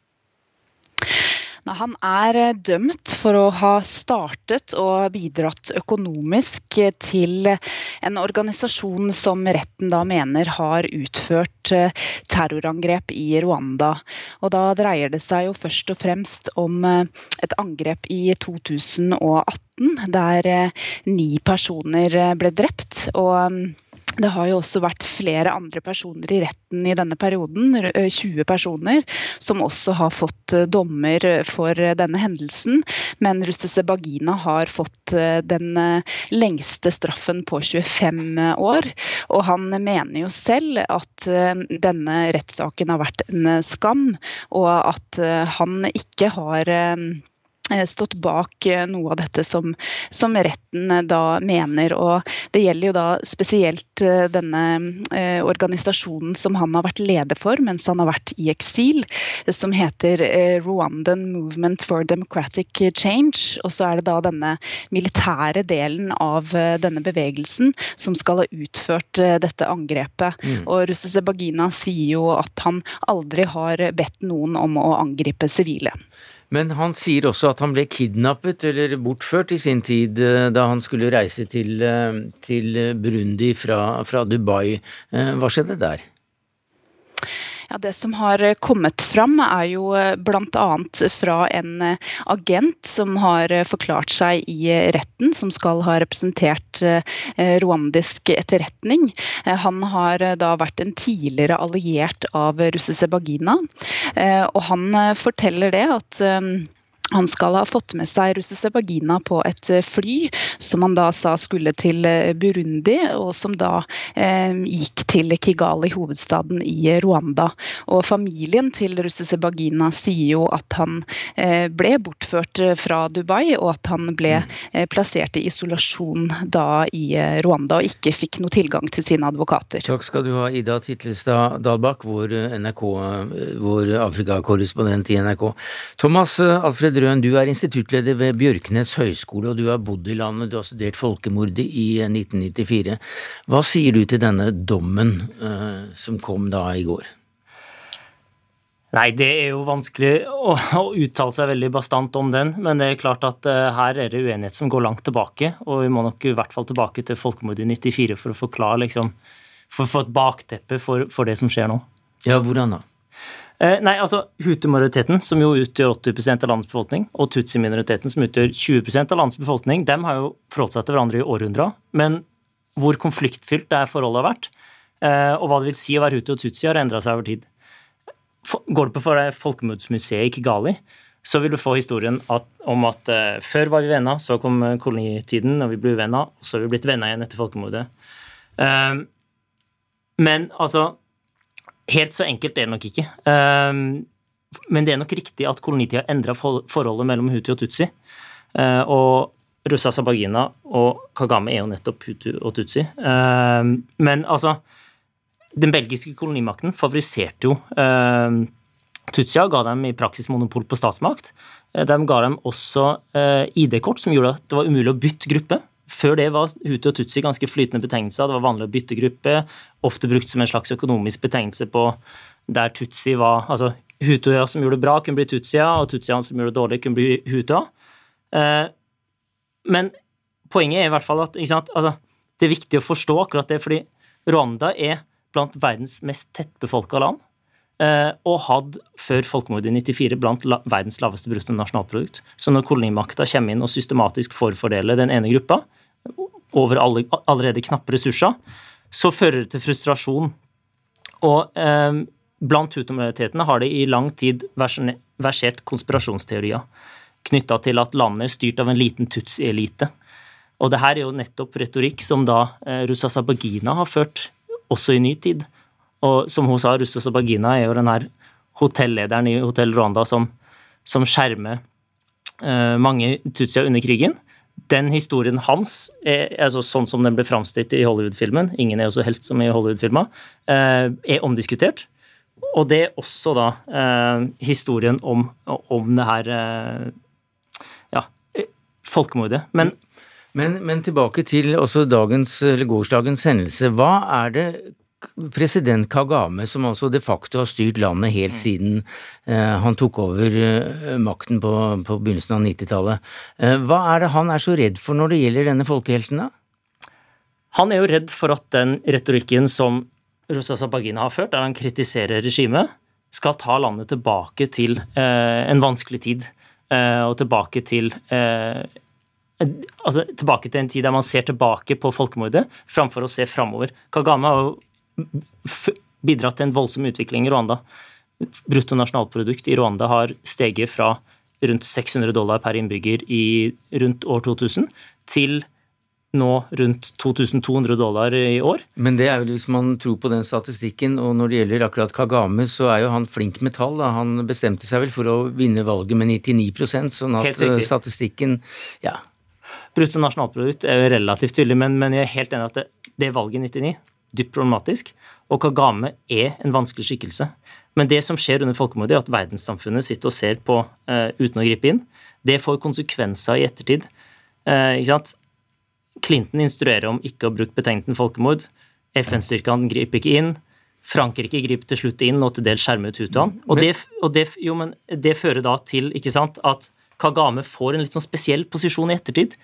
Han er eh, dømt for å ha startet og bidratt økonomisk til en organisasjon som retten da mener har utført eh, terrorangrep i Rwanda. Og da dreier det seg jo først og fremst om eh, et angrep i 2018 der ni personer ble drept. og det har jo også vært flere andre personer i retten i denne perioden, 20 personer, som også har fått dommer for denne hendelsen. Men Russese Bagina har fått den lengste straffen på 25 år. Og han mener jo selv at denne rettssaken har vært en skam, og at han ikke har stått bak eh, noe av dette som, som, retten eh, da mener. Og det gjelder jo da spesielt denne eh, organisasjonen som han har vært leder for mens han har vært i eksil, som heter eh, Rwandan Movement for Democratic Change. Og så er det da denne militære delen av eh, denne bevegelsen som skal ha utført dette angrepet. Mm. Og Russese Bagina sier jo at han aldri har bedt noen om å angripe sivile. Men han sier også at han ble kidnappet eller bortført i sin tid eh, da han skulle reise til, eh, til Burundi fra, fra Dubai. Eh, hva skjedde der? Ja, Det som har eh, kommet fram, er jo eh, bl.a. fra en eh, agent som har forklart seg i retten, som skal ha representert rwandisk etterretning. Han har da vært en tidligere alliert av Russese Bagina, og han forteller det at han skal ha fått med seg Russese Bagina på et eh, fly som han da sa skulle til eh, Burundi, og som da eh, gikk til Kigali, hovedstaden i Rwanda. Og Familien til Russese Bagina sier jo at han eh, ble bortført eh, fra Dubai, og at han ble eh, plassert i isolasjon da i Rwanda og ikke fikk noe tilgang til sine advokater. Takk skal du ha, Ida Titlestad Dalbakk, vår, NRK, vår Afrikakorrespondent i NRK. Thomas Alfred Røen, du er instituttleder ved Bjørknes høgskole, og du har bodd i landet. Du har studert folkemordet i 1994. Hva sier du til denne dommen uh, som kom da i går? Nei, det er jo vanskelig å, å, uttale seg veldig bastant om den. Men det er klart at uh, her er det uenighet som går langt tilbake. Og vi må nok i hvert fall tilbake til folkemordet i 94 for å forklare, liksom, for å få et bakteppe for, for det som skjer nå. Ja, hvordan da? Eh, nei, altså Hutu-minoriteten, som jo utgjør 80 av landets befolkning, og Tutsi-minoriteten, som utgjør 20% av landets befolkning, dem har jo forholdt seg til hverandre i århundrer. Men hvor konfliktfylt det her forholdet har vært, eh, og hva det vil si å være hutu og tutsi, har endra seg over tid. Går du på Folkemordsmuseet i Kigali, så vil du få historien at, om at uh, før var vi venner, så kom kolonitiden, og vi ble uvenner, og så har vi blitt venner igjen etter folkemordet. Uh, Men altså Helt så enkelt er det nok ikke. Um, men det er nok riktig at kolonitida endra forholdet mellom Hutu og Tutsi. Uh, og Russa Sabagina og Kagame er jo nettopp Hutu og Tutsi. Uh, men altså Den belgiske kolonimakten favoriserte jo Tutsia, ga dem i praksis monopol på statsmakt. De ga dem også ID-kort som gjorde at det var umulig å bytte gruppe. Før det var Hutu og Tutsi ganske flytende betegnelser. Det var vanlig å bytte gruppe, ofte brukt som en slags økonomisk betegnelse på der Tutsi var altså Hutuer som gjorde det bra, kunne bli Tutsia, og Tutsiene som gjorde det dårlig, kunne bli Hutua. Eh, men poenget er i hvert fall at altså, det er viktig å forstå akkurat det, fordi Rwanda er blant verdens mest tettbefolka land. Eh, og hadde før folkemordet i 94 blant verdens laveste bruttonasjonalprodukt. Så når kolonimakta kommer inn og systematisk forfordeler den ene gruppa over alle, allerede knappe ressurser, så fører det til frustrasjon. Og eh, Blant hutomajoritetene har det i lang tid versert konspirasjonsteorier knytta til at landet er styrt av en liten tutsi-elite. Og det her er jo nettopp retorikk som da eh, Russa Sabagina har ført også i ny tid. Og som hun sa, Russa Sabagina er jo den her hotellederen i Hotell Rwanda som, som skjermer eh, mange tutsier under krigen. Den historien hans, er, altså sånn som den ble framstilt i Hollywood-filmen, ingen er jo så helt som i Hollywood-filmer, eh, er omdiskutert. Og det er også da eh, historien om, om det her eh, ja, folkemordet. Men, men, men, tilbake til også dagens, eller gårsdagens hendelse. Hva er det president Kagame, som altså de facto har styrt landet helt mm. siden eh, han tok over eh, makten på, på, begynnelsen av 90-tallet, eh, hva er det han er så redd for når det gjelder denne folkehelten, da? Han er jo redd for at den retorikken som Rosa Sabagina har ført, der han kritiserer regimet, skal ta landet tilbake til eh, en vanskelig tid. Eh, og tilbake til eh, altså tilbake til en tid der man ser tilbake på folkemordet framfor å se framover. Kagame har jo bidratt til en voldsom utvikling i Rwanda. Bruttonasjonalprodukt i Rwanda har steget fra rundt 600 dollar per innbygger i rundt år 2000 til nå rundt 2200 dollar i år. Men det er jo hvis man tror på den statistikken, og når det gjelder akkurat Kagame, så er jo han flink med tall. Han bestemte seg vel for å vinne valget med 99 sånn at statistikken ja. Brutto nasjonalprodukt er jo relativt tydelig, men, men, jeg er helt enig at det, det valget i 99 dypt problematisk, og Kagame er en vanskelig skikkelse. Men det som skjer under folkemordet, er at verdenssamfunnet sitter og ser på uh, uten å gripe inn. Det får konsekvenser i ettertid. Uh, ikke sant? Clinton instruerer om ikke å bruke betegnelsen folkemord. FN-styrkene griper ikke inn. Frankrike griper til slutt inn og til dels skjermer ut Hutuan. Og, det, og det, jo, det, fører da til ikke sant, at Kagame får en litt sånn spesiell posisjon i ettertid.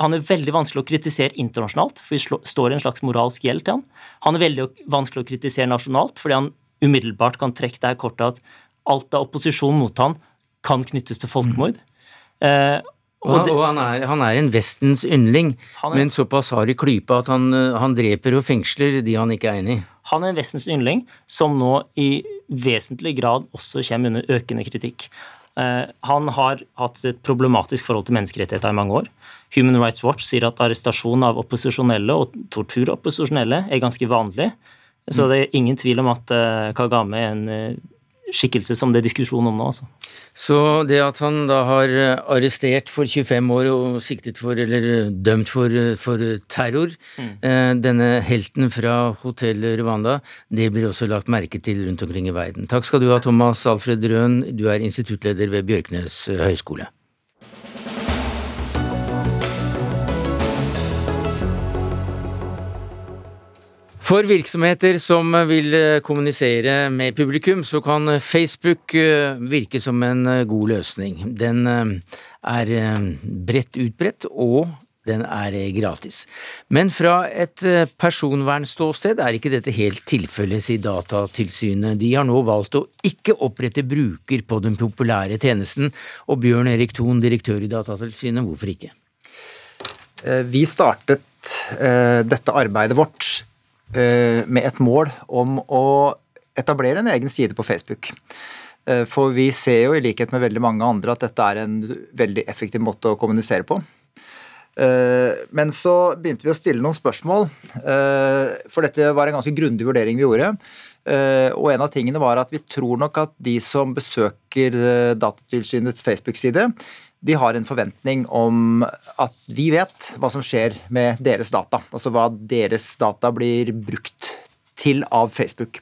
Han er veldig vanskelig å kritisere internasjonalt, for vi står i en slags moralsk gjeld til han. Han er veldig vanskelig å kritisere nasjonalt, fordi han umiddelbart kan trekke det her kortet at alt av opposisjon mot han kan knyttes til folkemord. Mm. Eh, og, og, han, er, han, er, en Vestens yndling, men såpass hard i klypa at han, han, dreper og fengsler de han ikke er enig i. Han er en Vestens yndling, som nå i vesentlig grad også kommer under økende kritikk. Uh, han har hatt et problematisk forhold til menneskerettigheter i mange år. Human Rights Watch sier at arrestasjon av opposisjonelle og tortur av opposisjonelle er ganske vanlig. Så mm. det er ingen tvil om at uh, Kagame er en uh, skikkelse som det er diskusjon om nå. Altså. Så det at han da har eh, arrestert for 25 år og siktet for, eller eh, dømt for, eh, for terror, mm. denne helten fra Hotell Rwanda, det blir også lagt merke til rundt omkring i verden. Takk skal du ha, Thomas Alfred Røen, du er instituttleder ved Bjørknes høgskole. For virksomheter som vil eh, kommunisere med publikum, så kan Facebook eh, virke som en eh, god løsning. Den er bredt utbredt, og den er gratis. Men fra et personvernståsted er ikke dette helt tilfellet, sier Datatilsynet. De har nå valgt å ikke opprette bruker på den populære tjenesten. Og Bjørn Erik Thon, direktør i Datatilsynet, hvorfor ikke? Vi startet dette arbeidet vårt Eh, med et mål om å etablere en egen side på Facebook. Eh, for vi ser jo i likhet med veldig mange andre at dette er en veldig effektiv måte å kommunisere på. Men så begynte vi å stille noen spørsmål, for dette var en ganske grundig vurdering vi gjorde. Og en av tingene var at vi tror nok at de som besøker Datatilsynets Facebook-side, de har en forventning om at vi vet hva som skjer med deres data. Altså hva deres data blir brukt til av Facebook.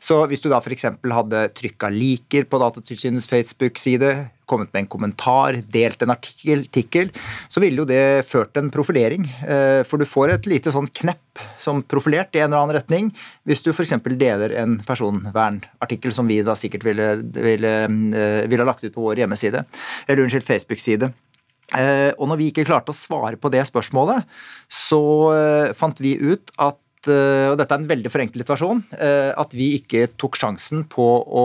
Så hvis du da f.eks. hadde trykka liker på Datatilsynets Facebook-side, kommet med en kommentar, delt en artikkel, så ville jo det ført til en profilering. Eh, for du får et lite sånn knepp som profilert i en eller annen retning hvis du f.eks. deler en personvernartikkel som vi da sikkert ville, ville, eh, ville lagt ut på vår hjemmeside, eller unnskyld, Facebook-side. Eh, og når vi ikke klarte å svare på det spørsmålet, så fant vi ut at og dette er en veldig forenklet versjon, at vi ikke tok sjansen på å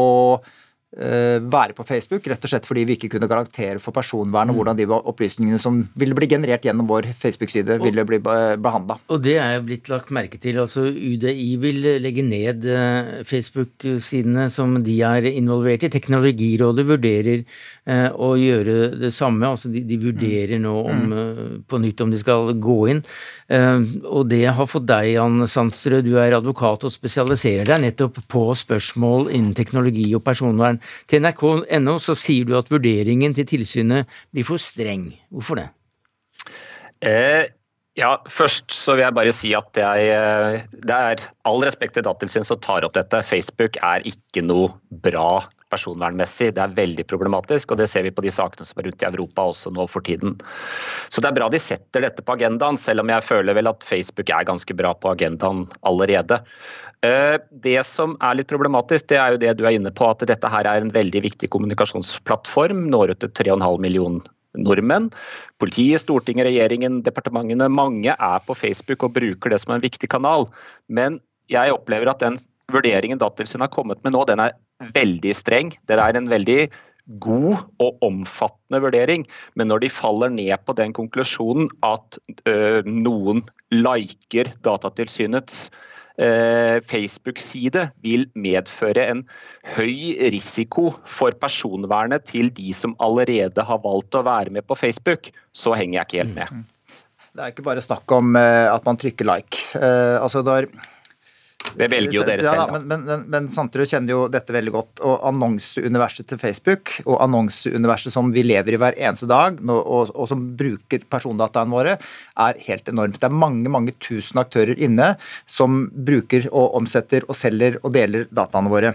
være på Facebook, rett og slett fordi vi ikke kunne garantere for personvern og mm. hvordan de opplysningene som ville bli generert gjennom vår Facebook-side, ville bli behandla. Og det er jo blitt lagt merke til. altså UDI vil legge ned eh, Facebook-sidene som de er involvert i. Teknologirådet vurderer eh, å gjøre det samme. altså De, de vurderer nå om, mm. på nytt om de skal gå inn. Og det har fått deg, Jan Sandstrø, du er advokat og spesialiserer deg nettopp på spørsmål innen teknologi og personvern. Til nrk.no så sier du at vurderingen til tilsynet blir for streng. Hvorfor det? Eh, ja, Først så vil jeg bare si at jeg, eh, det er all respekt til Datatilsynet som tar opp dette. Facebook er ikke noe bra personvernmessig. Det er veldig problematisk, og det ser vi på de sakene som er rundt i Europa også nå for tiden. Så det er bra de setter dette på agendaen, selv om jeg føler vel at Facebook er ganske bra på agendaen allerede. Eh, det som er litt problematisk, det er jo det du er inne på, at dette her er en veldig viktig kommunikasjonsplattform. Når ut til 3,5 millioner nordmenn. Politiet, Stortinget, regjeringen, departementene. Mange er på Facebook og bruker det som en viktig kanal. Men jeg opplever at den vurderingen Datatilsynet har kommet med nå, den er veldig streng. Det er en veldig god og omfattende vurdering, men når de faller ned på den konklusjonen at ø, øh, noen liker Datatilsynets Eh, Facebook-side vil medføre en høy risiko for personvernet til de som allerede har valgt å være med på Facebook, så henger jeg ikke helt med. Mm. Det er ikke bare snakk om eh, at man trykker like. Eh, altså der det velger jo dere selv, da. Men, men, men, men Santerud kjenner jo dette veldig godt. Og annonseuniverset til Facebook, og annonseuniverset som vi lever i hver eneste dag, og, og, som bruker persondataene våre, er helt enormt. Det er mange mange tusen aktører inne som bruker og omsetter og selger og deler dataene våre.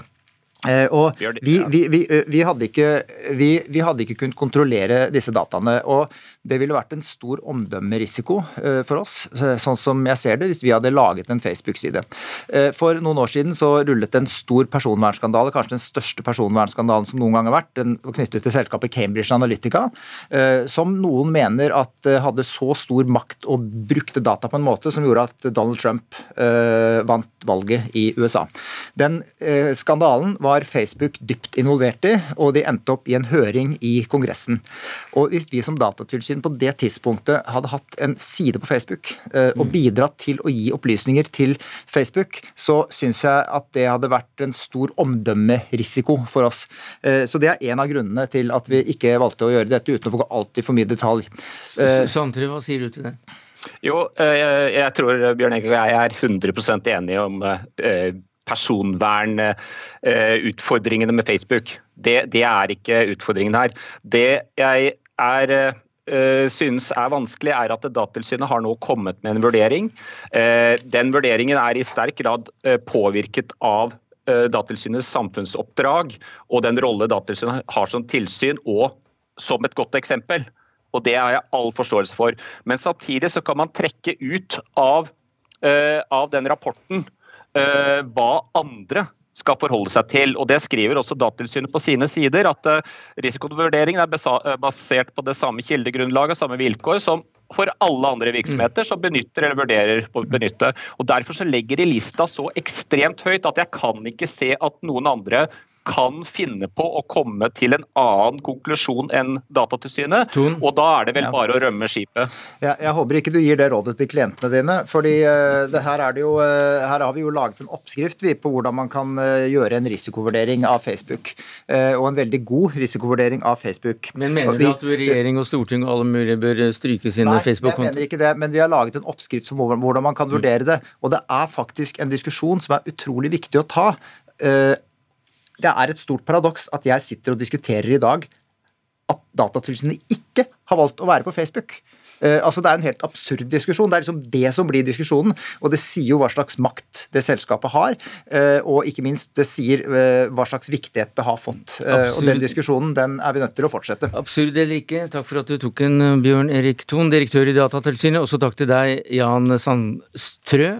Eh, og vi, vi, vi, vi, hadde ikke, vi, hadde ikke kunnet kontrollere disse dataene. og Det ville vært en stor omdømmerisiko eh, for oss, eh, sånn som jeg ser det, hvis vi hadde laget en Facebook-side. For noen år siden så rullet en stor personvernskandale, kanskje den største personvernskandalen som noen gang har vært, den var knyttet til selskapet Cambridge Analytica, som noen mener at hadde så stor makt og brukte data på en måte som gjorde at Donald Trump vant valget i USA. Den skandalen var Facebook dypt involvert i, og de endte opp i en høring i Kongressen. Og Hvis vi som datatilsyn på det tidspunktet hadde hatt en side på Facebook eh, og mm. bidratt til å gi opplysninger til Facebook, så syns jeg at det hadde vært en stor omdømmerisiko for oss. Eh, så det er en av grunnene til at vi ikke valgte å gjøre dette uten å få alltid for mye detalj. Sondre, hva sier du til det? Jo, eh, jeg tror Bjørn Eik og jeg er 100% enige om personvernutfordringene med Facebook. Det, det, er ikke utfordringen her. Det jeg er synes er vanskelig, er at Datatilsynet har nå kommet med en vurdering. Uh, den vurderingen er i sterk grad uh, påvirket av Datatilsynets samfunnsoppdrag og den rolle Datatilsynet har som tilsyn, og som et godt eksempel. Og Det har jeg all forståelse for. Men samtidig så kan man trekke ut av, av den rapporten Eh, hva andre skal forholde seg til. og Det skriver også Datatilsynet på sine sider, at uh, risikovurderingen er eh, basert på det samme kildegrunnlaget og samme vilkår som for alle andre virksomheter som benytter eller vurderer å benytte. Og Derfor så legger de lista så ekstremt høyt at jeg kan ikke se at noen andre kan finne på å komme til en annen konklusjon enn Datatilsynet. Og da er det vel bare å rømme skipet. Jeg, jeg håper ikke du gir det rådet til klientene dine. fordi uh, her, er jo, uh, her har vi jo laget en oppskrift vi, på hvordan man kan uh, gjøre en risikovurdering av Facebook. og en veldig god risikovurdering av Facebook. Men mener du at regjering og storting og alle mulige bør stryke sine Facebook-kontoer? Nei, jeg mener ikke det, men vi har laget en oppskrift som hvordan man kan vurdere det. Og det er faktisk en diskusjon som er utrolig viktig å ta det er et stort paradoks at jeg sitter og diskuterer i dag at Datatilsynet ikke har valgt å være på Facebook. Uh, altså Det er en helt absurd diskusjon. Det er liksom det som blir diskusjonen. Og det sier jo hva slags makt det selskapet har, uh, og ikke minst det sier uh, hva slags viktighet det har fått. og Den diskusjonen den er vi nødt til å fortsette. Absurd eller ikke, takk for at du tok en, Bjørn Erik Thon, direktør i Datatilsynet. Også takk til deg, Jan Sandstrø,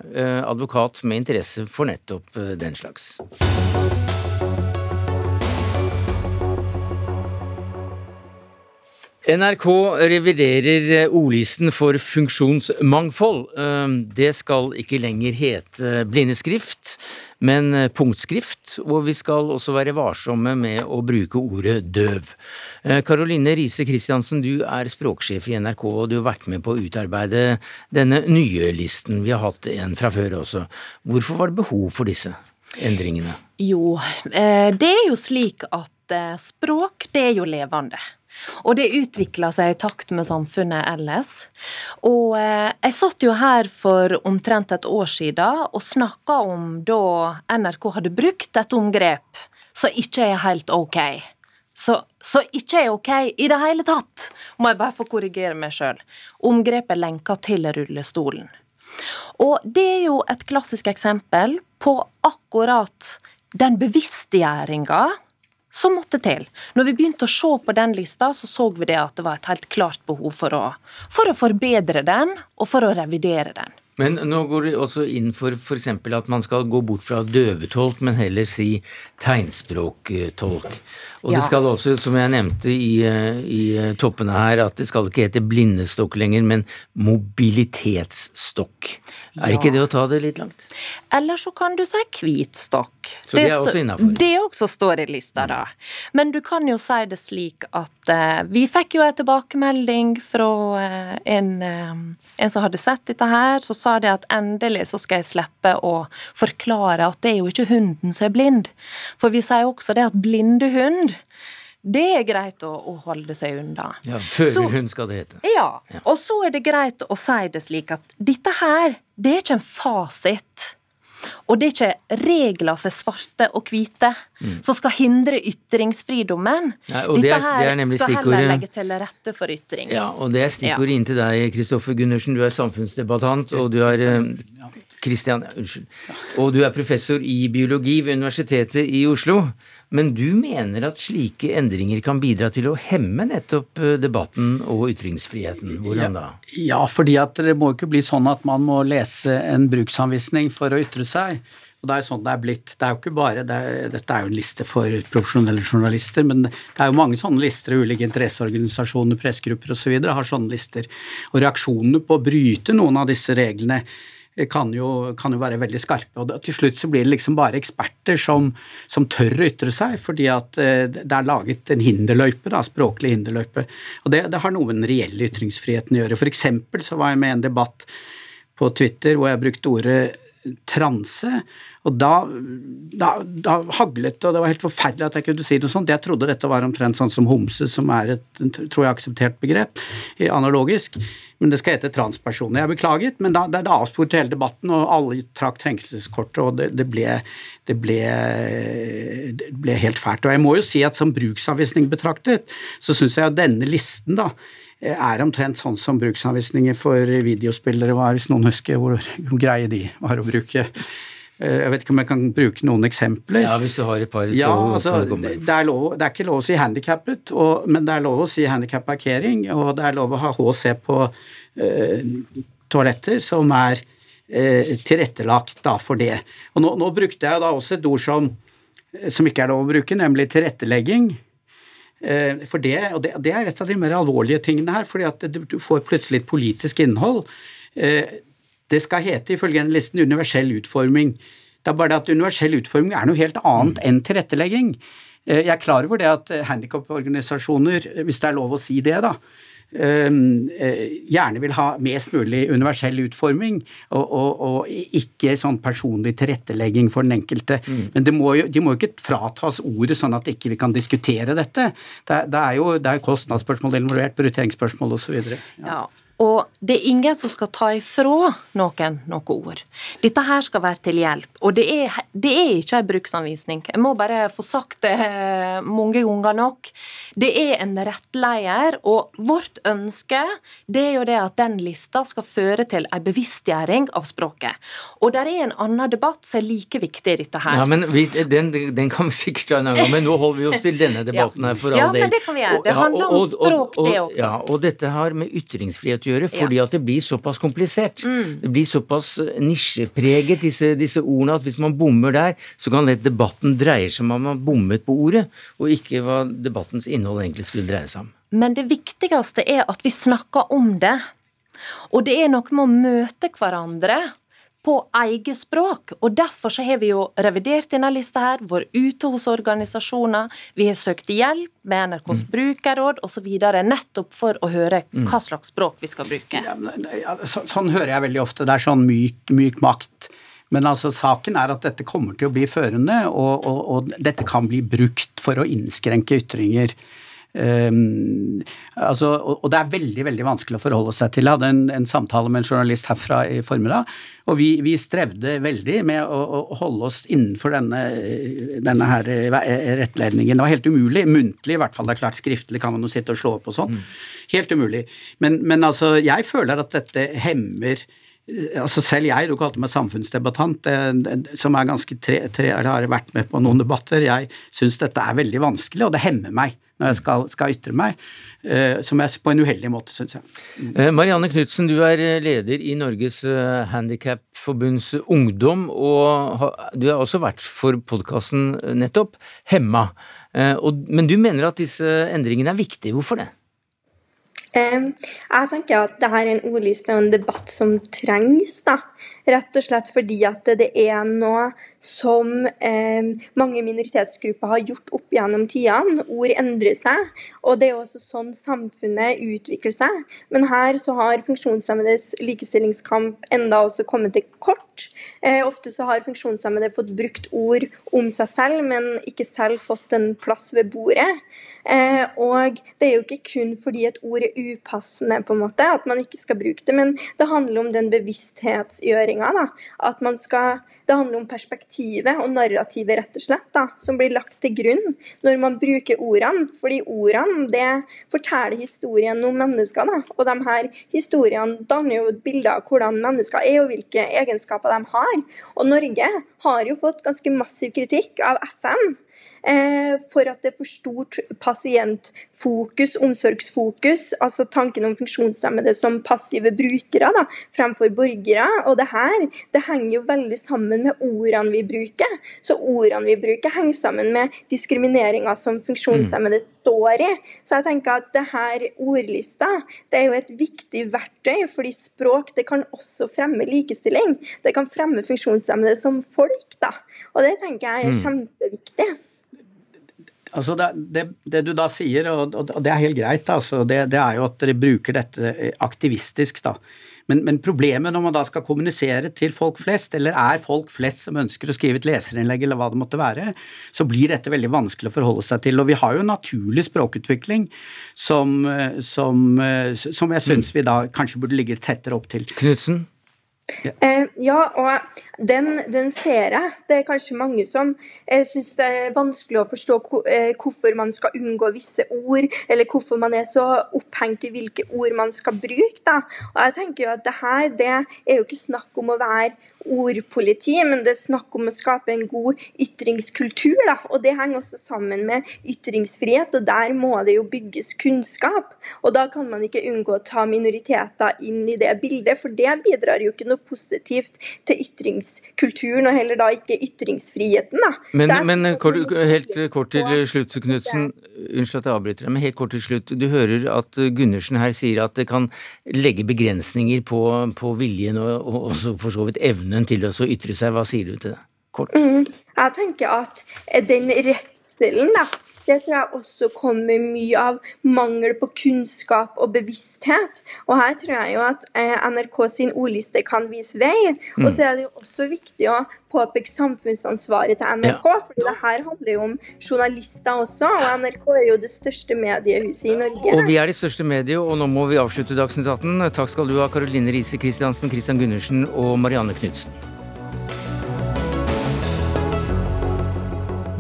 advokat med interesse for nettopp den slags. NRK reviderer eh, ordlisten for funksjonsmangfold. Ehm, det skal ikke lenger hete blindeskrift, men eh, punktskrift, og vi skal også være varsomme med å bruke ordet døv. Karoline eh, Riise Christiansen, du er språksjef i NRK, og du har vært med på å utarbeide denne nye listen. Vi har hatt en fra før også. Hvorfor var det behov for disse endringene? Jo, det er jo slik at språk, det er jo levende. Og det utvikla seg i takt med samfunnet ellers. Og eh, jeg satt jo her for omtrent et år siden og snakka om da NRK hadde brukt et omgrep som ikke er helt ok. Så, så, ikke er ok i det hele tatt, må jeg bare få korrigere meg sjøl. Omgrepet lenka til rullestolen. Og det er jo et klassisk eksempel på akkurat den bevisstgjøringa som måtte til. Når vi begynte å se på den lista, så så vi det at det var et helt klart behov for å, for å forbedre den, og for å revidere den. Men nå går det også inn for f.eks. at man skal gå bort fra døvetolk, men heller si tegnspråktolk. Og ja. det skal også, som jeg nevnte i, eh, i, eh, toppene her, at det skal ikke hete blindestokk lenger, men mobilitetsstokk. Er ikke det å ta det litt langt? Eller så kan du si hvitstokk. Så det, er også innafor? Det også står i lista, da. Men du kan jo si det slik at uh, vi fikk jo en tilbakemelding fra uh, en, uh, en, som hadde sett dette her, så sa det at endelig så skal jeg slippe å forklare at det er jo ikke hunden som er blind. For vi sier også det at blinde hund det er greit å, å holde seg unna. Ja, Førerhund skal det hete. Ja, og så er det greit å si det slik at dette her, det er ikke en fasit. Og det er ikke regler som er svarte og hvite, mm. som skal hindre ytringsfridommen. Ja, Dette her det skal heller legge til rette for ytring. Ja, og det er stikkordet ja. inn til deg, Kristoffer Gundersen. Du er samfunnsdebattant, og du er Kristian, unnskyld. Og du er professor i biologi ved Universitetet i Oslo. Men du mener at slike endringer kan bidra til å hemme nettopp eh, debatten og ytringsfriheten. Hvordan da? Ja, fordi det må ikke bli sånn at man må lese en bruksanvisning for å ytre seg. Og Det er sånn det er blitt. Det er jo ikke bare, det er, Dette er jo en liste for profesjonelle journalister, men det er jo mange sånne lister. Ulike interesseorganisasjoner, pressegrupper osv. har sånne lister. Og reaksjonene på å bryte noen av disse reglene kan jo, kan jo, være veldig skarpe. og Til slutt så blir det liksom bare eksperter som, som tør å ytre seg, fordi at eh, det er laget en hinderløype, da, språklig hinderløype. Og det, det har noe med den reelle ytringsfriheten å gjøre. For eksempel så var jeg med i en debatt på Twitter hvor jeg brukte ordet transe. Og da, da, da, haglet det, og det var helt forferdelig at jeg kunne si noe sånt. Jeg trodde dette var omtrent sånn som homse, som er et tror jeg, akseptert begrep analogisk. Men det skal hete transpersoner. Jeg beklaget, men da, det, det avsporet hele debatten, og alle trakk trengselskortet, og det, det, ble, det, ble, det ble helt fælt. Og jeg må jo si at som bruksanvisning betraktet, så syns jeg at denne listen, da er omtrent sånn som bruksanvisninger for videospillere var, hvis noen husker hvor, hvor greie de var å bruke. Eh, jeg vet ikke om jeg kan bruke noen eksempler. Ja, Hvis du har et par, så ja, altså, det, er lov, det er ikke lov å si handikappet, men det er lov å si handikapparkering, og det er lov å ha HC på eh, toaletter som er eh, tilrettelagt da, for det. Og nå, nå, brukte jeg da også et ord som, som ikke er lov å bruke, nemlig tilrettelegging. Eh, for det, og det, det, er et av de mer alvorlige tingene her, fordi at du får plutselig et politisk innhold. Eh, det skal hete, ifølge denne listen, universell utforming. Det er bare det at universell utforming er noe helt annet enn tilrettelegging. Eh, jeg er klar over det at handikaporganisasjoner, hvis det er lov å si det, da, gjerne vil ha mest mulig universell utforming, og, og, og ikke sånn personlig tilrettelegging for den enkelte. Mm. Men må jo, de må jo ikke fratas ordet sånn at ikke vi ikke kan diskutere dette. Det, det er jo det er kostnadsspørsmål involvert, prioriteringsspørsmål osv. Ja. ja. Og det er ingen som skal ta ifra noen noe ord. Dette her skal være til hjelp. Og det er, det er ikke en bruksanvisning. Jeg må bare få sagt det eh, mange ganger nok. Det er en rettleier, og vårt ønske det er jo det at den lista skal føre til en bevisstgjøring av språket. Og det er en annen debatt som er like viktig i dette her. Ja, men vi, den, den, kan vi sikkert ta en annen gang, men nå holder vi oss til denne *laughs* debatten her for all del. Ja, men det kan vi gjøre. Det handler om språk, det også. Ja, og dette har med ytringsfrihet gjøre, fordi at det blir såpass komplisert. Mm. Det blir såpass eh, nisjepreget, disse, disse, ordene, at hvis man bommer der, så kan lett debatten dreie seg om at man bommet på ordet, og ikke hva debattens innhold egentlig skulle dreie seg om. Men det viktigste er at vi snakker om det. Og det er noe med å møte hverandre på eget språk. Og Derfor så har vi jo revidert denne lista her, vært ute hos organisasjoner. Vi har søkt hjelp med NRKs mm. brukerråd osv. nettopp for å høre mm. hva slags språk vi skal bruke. Ja, så, sånn hører jeg veldig ofte. Det er sånn myk, myk makt. Men altså, saken er at dette kommer til å bli førende, og, og, og dette kan bli brukt for å innskrenke ytringer. Um, altså, og, og, det er veldig veldig vanskelig å forholde seg til. Jeg hadde en, en samtale med en journalist herfra i formiddag, og vi, vi strevde veldig med å, å, holde oss innenfor denne, denne her eh, rettledningen. Det var helt umulig. Muntlig, i hvert fall. Det er klart skriftlig kan man jo sitte og slå opp og sånn. Mm. Helt umulig. Men, men altså, jeg føler at dette hemmer Altså Selv jeg, du kalte meg samfunnsdebattant, som er ganske tre, tre, har vært med på noen debatter, jeg syns dette er veldig vanskelig, og det hemmer meg når jeg skal, skal ytre meg, eh, som er på en uheldig måte, syns jeg. Mm. Eh, Marianne Knutsen, du er eh, leder i Norges Handikapforbunds Ungdom, og du har også vært for podkasten nettopp Hemma. Men du mener at disse endringene er viktige. Hvorfor det? Jeg tenker at dette er en ordliste og en debatt som trengs. da. Rett og slett fordi at det er noe som eh, mange minoritetsgrupper har gjort opp gjennom tidene. Ord endrer seg, og det er også sånn samfunnet utvikler seg. Men her så har funksjonshemmedes likestillingskamp enda også kommet til kort. Eh, ofte så har funksjonshemmede fått brukt ord om seg selv, men ikke selv fått en plass ved bordet. Eh, og det er jo ikke kun fordi et ord er upassende på en måte, at man ikke skal bruke det, men det handler om den bevissthetsgjøringa. At man skal det handler om perspektivet og narrativet rett og slett, da, som blir lagt til grunn når man bruker ordene. Fordi ordene det forteller historien om mennesker. Da. Og de her historiene danner jo et bilde av hvordan mennesker er og hvilke egenskaper de har. Og Norge har jo fått ganske massiv kritikk av FN for at det er for stort pasientfokus, omsorgsfokus, altså tanken om funksjonshemmede som passive brukere da, fremfor borgere. Og det her det henger jo veldig sammen med ordene vi bruker. Så ordene vi bruker henger sammen med diskrimineringa som funksjonshemmede står i. Så jeg tenker at det her ordlista det er jo et viktig verktøy, fordi språk det kan også fremme likestilling. Det kan fremme funksjonshemmede som folk. da. Og det tenker jeg er mm. kjempeviktig. Altså det, det, det, du da sier, og, og det er helt greit, altså, det, det, er jo at dere bruker dette aktivistisk. da. Men, men, problemet når man da skal kommunisere til folk flest, eller er folk flest som ønsker å skrive et leserinnlegg, eller hva det måtte være, så blir dette veldig vanskelig å forholde seg til. Og vi har jo en naturlig språkutvikling som, som, som jeg syns vi da kanskje burde ligge tettere opp til. Knudsen? Ja. Eh, ja, og den, den, ser jeg. Det er kanskje mange som eh, syns det er vanskelig å forstå eh, hvorfor man skal unngå visse ord, eller hvorfor man er så opphengt i hvilke ord man skal bruke. Da. Og jeg tenker jo at det her det er jo ikke snakk om å være ordpoliti, men det er snakk om å skape en god ytringskultur. Da. Og det henger også sammen med ytringsfrihet, og der må det jo bygges kunnskap. Og da kan man ikke unngå å ta minoriteter inn i det bildet, for det bidrar jo ikke noe positivt til ytringskulturen, og heller da ikke ytringsfriheten. Da. Men, men kort, helt kort til slutt, Knutsen. Unnskyld at jeg avbryter deg, men helt kort til slutt. Du hører at Gundersen her sier at det kan legge begrensninger på, på viljen og, og også for så vidt evnen til å ytre seg. Hva sier du til det? Kort. Mm. Jeg tenker at den redselen, da, det tror jeg også kommer mye av mangel på kunnskap og bevissthet. Og her tror jeg jo at eh, NRK sin ordliste kan vise vei. Mm. Og så er det jo også viktig å påpeke samfunnsansvaret til NRK, Ja. for det her handler jo om journalister også. Og NRK er jo det største mediehuset i Norge. Og vi er det største mediet, og nå må vi avslutte Dagsnytt 18. Takk skal du ha, Karoline Riise Kristiansen, Christian Gundersen og Marianne Knutsen.